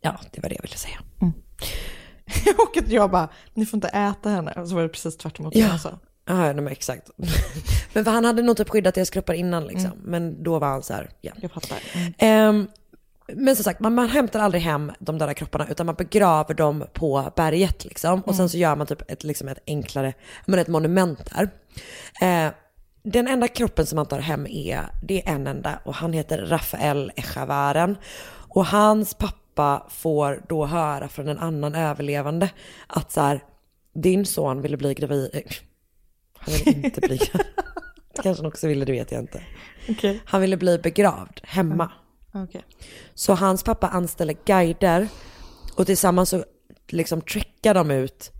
ja, det var det jag ville säga. och att jag bara, ni får inte äta henne. Och så var det precis tvärt emot Ja. vad jag sa. Ja, men exakt. men för han hade nog typ skyddat deras kroppar innan liksom. Mm. Men då var han så här, ja. Jag fattar. Mm. Ehm, men som sagt, man, man hämtar aldrig hem de döda kropparna utan man begraver dem på berget liksom. Och sen Mm. så gör man typ ett, liksom ett enklare, men ett monument där. Eh, den enda kroppen som man tar hem är, det är en enda och han heter Rafael Echavaren. Och hans pappa får då höra från en annan överlevande att så här, din son ville bli gravid, eh, Han ville inte bli gravid. Kanske han också ville, det vet jag inte. Okej. Han ville bli begravd hemma. Okej. Så hans pappa anställer guider och tillsammans så liksom treckar de ut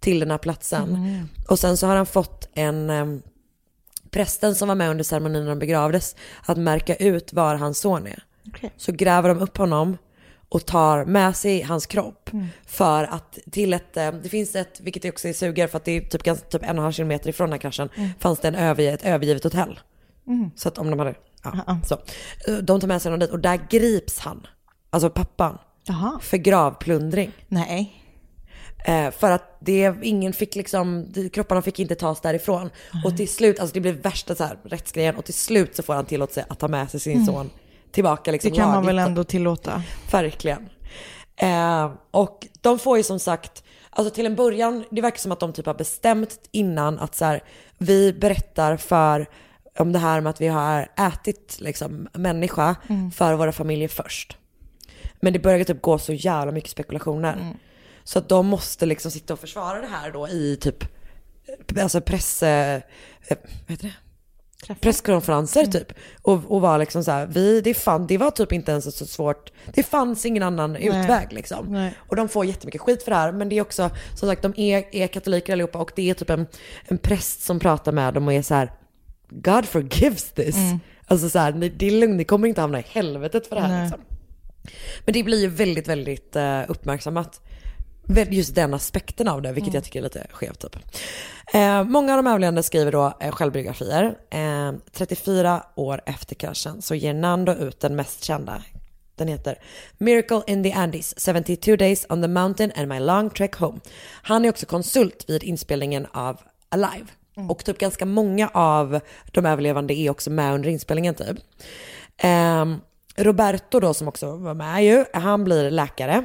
till den här platsen. Mm. Och sen så har han fått en em, prästen som var med under ceremonin när de begravdes att märka ut var hans son är. Okej. Så gräver de upp honom och tar med sig hans kropp Mm. för att till ett, eh, det finns ett, vilket också är sugare för att det är typ, typ en och en halv kilometer ifrån den här kraschen, Mm. fanns det en överge, ett övergivet hotell. Mm. Så att om de hade, ja, så. Eh, De tar med sig honom dit och där grips han, alltså pappan, Jaha. för gravplundring. Nej. Eh, för att det, ingen fick liksom, kropparna fick inte tas därifrån. Och till slut, alltså det blev värsta så här, rättsgrejen och till slut så får han tillåtelse att ta med sig sin Mm. son tillbaka liksom Det kan man väl ändå tillåta. Verkligen. Eh, och de får ju som sagt, alltså till en början, det verkar som att de typ har bestämt innan att så här, vi berättar för om det här med att vi har ätit liksom människa Mm. för våra familjer först. Men det börjar typ gå så jävla mycket spekulationer. Mm. Så att de måste liksom sitta och försvara det här då i typ, alltså press, eh, vad heter det? presskonferenser typ. Och, och var liksom så här, vi, det, fann, det var typ inte ens så svårt, det fanns ingen annan utväg liksom. Nej. Och de får jättemycket skit för det här, men det är också, som sagt, de är, är katoliker allihopa och det är typ en, en präst som pratar med dem och är så här, God forgives this. Mm. Alltså så här, ni- det är lugnt, ni kommer inte hamna i helvetet för det här Nej. liksom. Men det blir ju väldigt, väldigt eh, uppmärksammat. Just den aspekten av det, vilket Mm. jag tycker är lite skevt typ. Eh, många av de överlevande skriver då eh, självbiografier. Eh, 34 år efter kraschen så ger Nando ut den mest kända. Den heter Miracle in the Andes, 72 days on the mountain and my long trek home. Han är också konsult vid inspelningen av Alive. Och typ ganska många av de överlevande är också med under inspelningen typ. Ehm, Roberto då som också var med ju, han blir läkare.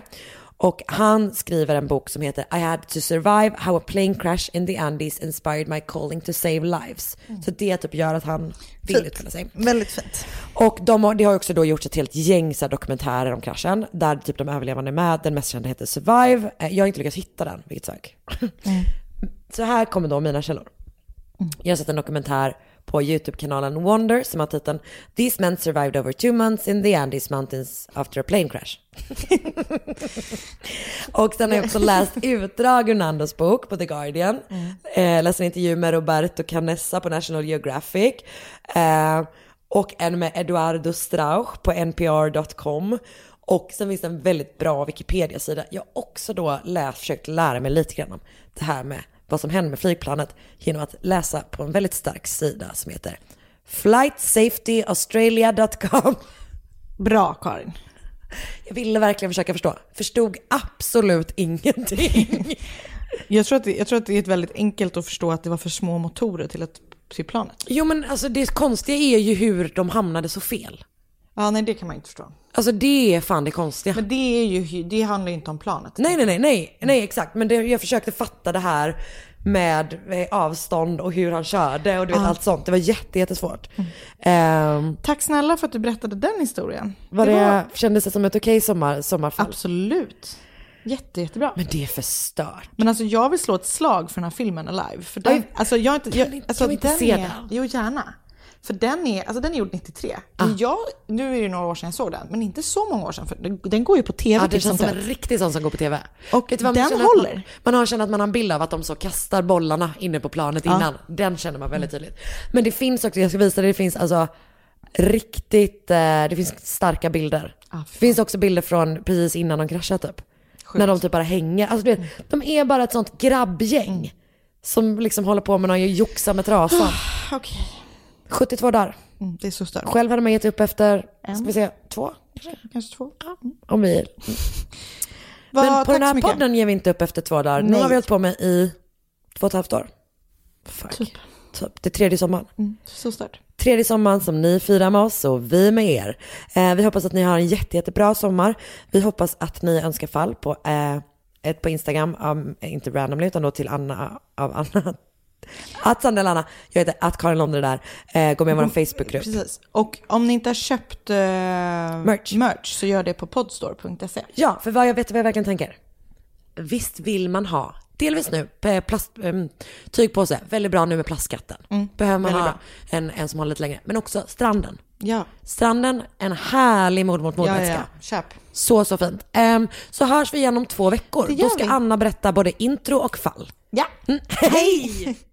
Och han skriver en bok som heter I had to survive how a plane crash in the Andes inspired my calling to save lives. Så det typ gör att han vill Fint. uttala sig. Väldigt fint. Och de har, det har också då gjorts ett helt gäng så dokumentärer om kraschen, där typ de överlevande är med. Den mest kända heter Survive. Eh, Jag har inte lyckats hitta den, vilket sök. Så här kommer då mina källor. Jag har sett en dokumentär på YouTube-kanalen Wonder som har titeln These men survived over two months in the Andes Mountains after a plane crash. och sen har jag också läst utdrag ur Nandos bok på The Guardian. Eh, läst en intervju med Roberto Canessa på National Geographic. Eh, och en med Eduardo Strauch på npr.com. Och sen finns det en väldigt bra Wikipedia-sida. Jag har också då läst, försökt lära mig lite grann om det här med vad som hände med flygplanet genom att läsa på en väldigt stark sida som heter flightsafetyaustralia.com. Bra Karin. Jag ville verkligen försöka förstå. Förstod absolut ingenting. Jag tror, att det, jag tror att det är väldigt enkelt att förstå att det var för små motorer till, ett, till planet. Jo men alltså det konstiga är ju hur de hamnade så fel. Ja, nej det kan man inte förstå. Alltså det är fan det konstiga. Men det, är ju, det handlar ju inte om planet. Nej, nej, nej, nej, nej exakt. Men det, jag försökte fatta det här med eh, avstånd och hur han körde och du vet Ja. allt sånt. Det var jätte, jättesvårt. Ehm, Tack snälla för att du berättade den historien. var det, Kändes det som ett okej sommar, sommarfall? Absolut. Jätte, jättebra. Men det är för stört. Men alltså jag vill slå ett slag för den här filmen Alive. För den, Oj. alltså jag, inte, jag, Kan alltså inte den se den? Jo gärna. För den är, alltså den är gjord 93. Ah. Jag, nu är det några år sedan jag såg den, men inte så många år sedan. För den, går ju på tv Ja, det titt känns som en riktig sån som går på tv. Och Vet den känner att man- håller. Man, har känt att man har en bild av att de så kastar bollarna inne på planet Ja. innan. Den känner man väldigt tydligt. Men det finns också, jag ska visa dig, det finns alltså riktigt, eh, det finns starka bilder. det finns också bilder från precis innan de kraschar typ. När de typ bara hänger. Alltså du vet, de är bara ett sånt grabbgäng. Som liksom håller på med någon joxa med trasan. Okej. 72 dagar. Mm, det är så stört. Själv hade man gett upp efter, En. ska vi se, två? Kanske två. Om vi... Vad- Men på den här podden ger vi inte upp efter två dagar. Nu Nej. har vi hållit på med i två och ett halvt år. Fuck. Typ. Det är tredje sommaren. Mm, så stört. Tredje sommaren som ni firar med oss och vi med er. Eh, vi hoppas att ni har en jätte, jättebra sommar. Vi hoppas att ni önskar fall på, eh, ett på Instagram, um, inte randomly utan då till Anna av Anna. Att Sandra Anna, jag heter att Karin Londre där. Eh, gå med i vår Facebookgrupp. Precis. Och om ni inte har köpt eh, merch. merch så gör det på podstore.se. Ja, för vad jag vet vad jag verkligen tänker. Visst vill man ha delvis nu, plast, eh, tygpåse, väldigt bra nu med plastskatten. Behöver man ha en, en som håller lite längre. Men också stranden. Ja. Stranden, en härlig mod mot Ja, ja, ja. Köp. Så, så fint. Ehm, så hörs vi igen om två veckor. Då ska vi. Anna berätta både intro och fall. Ja. Mm. Hej!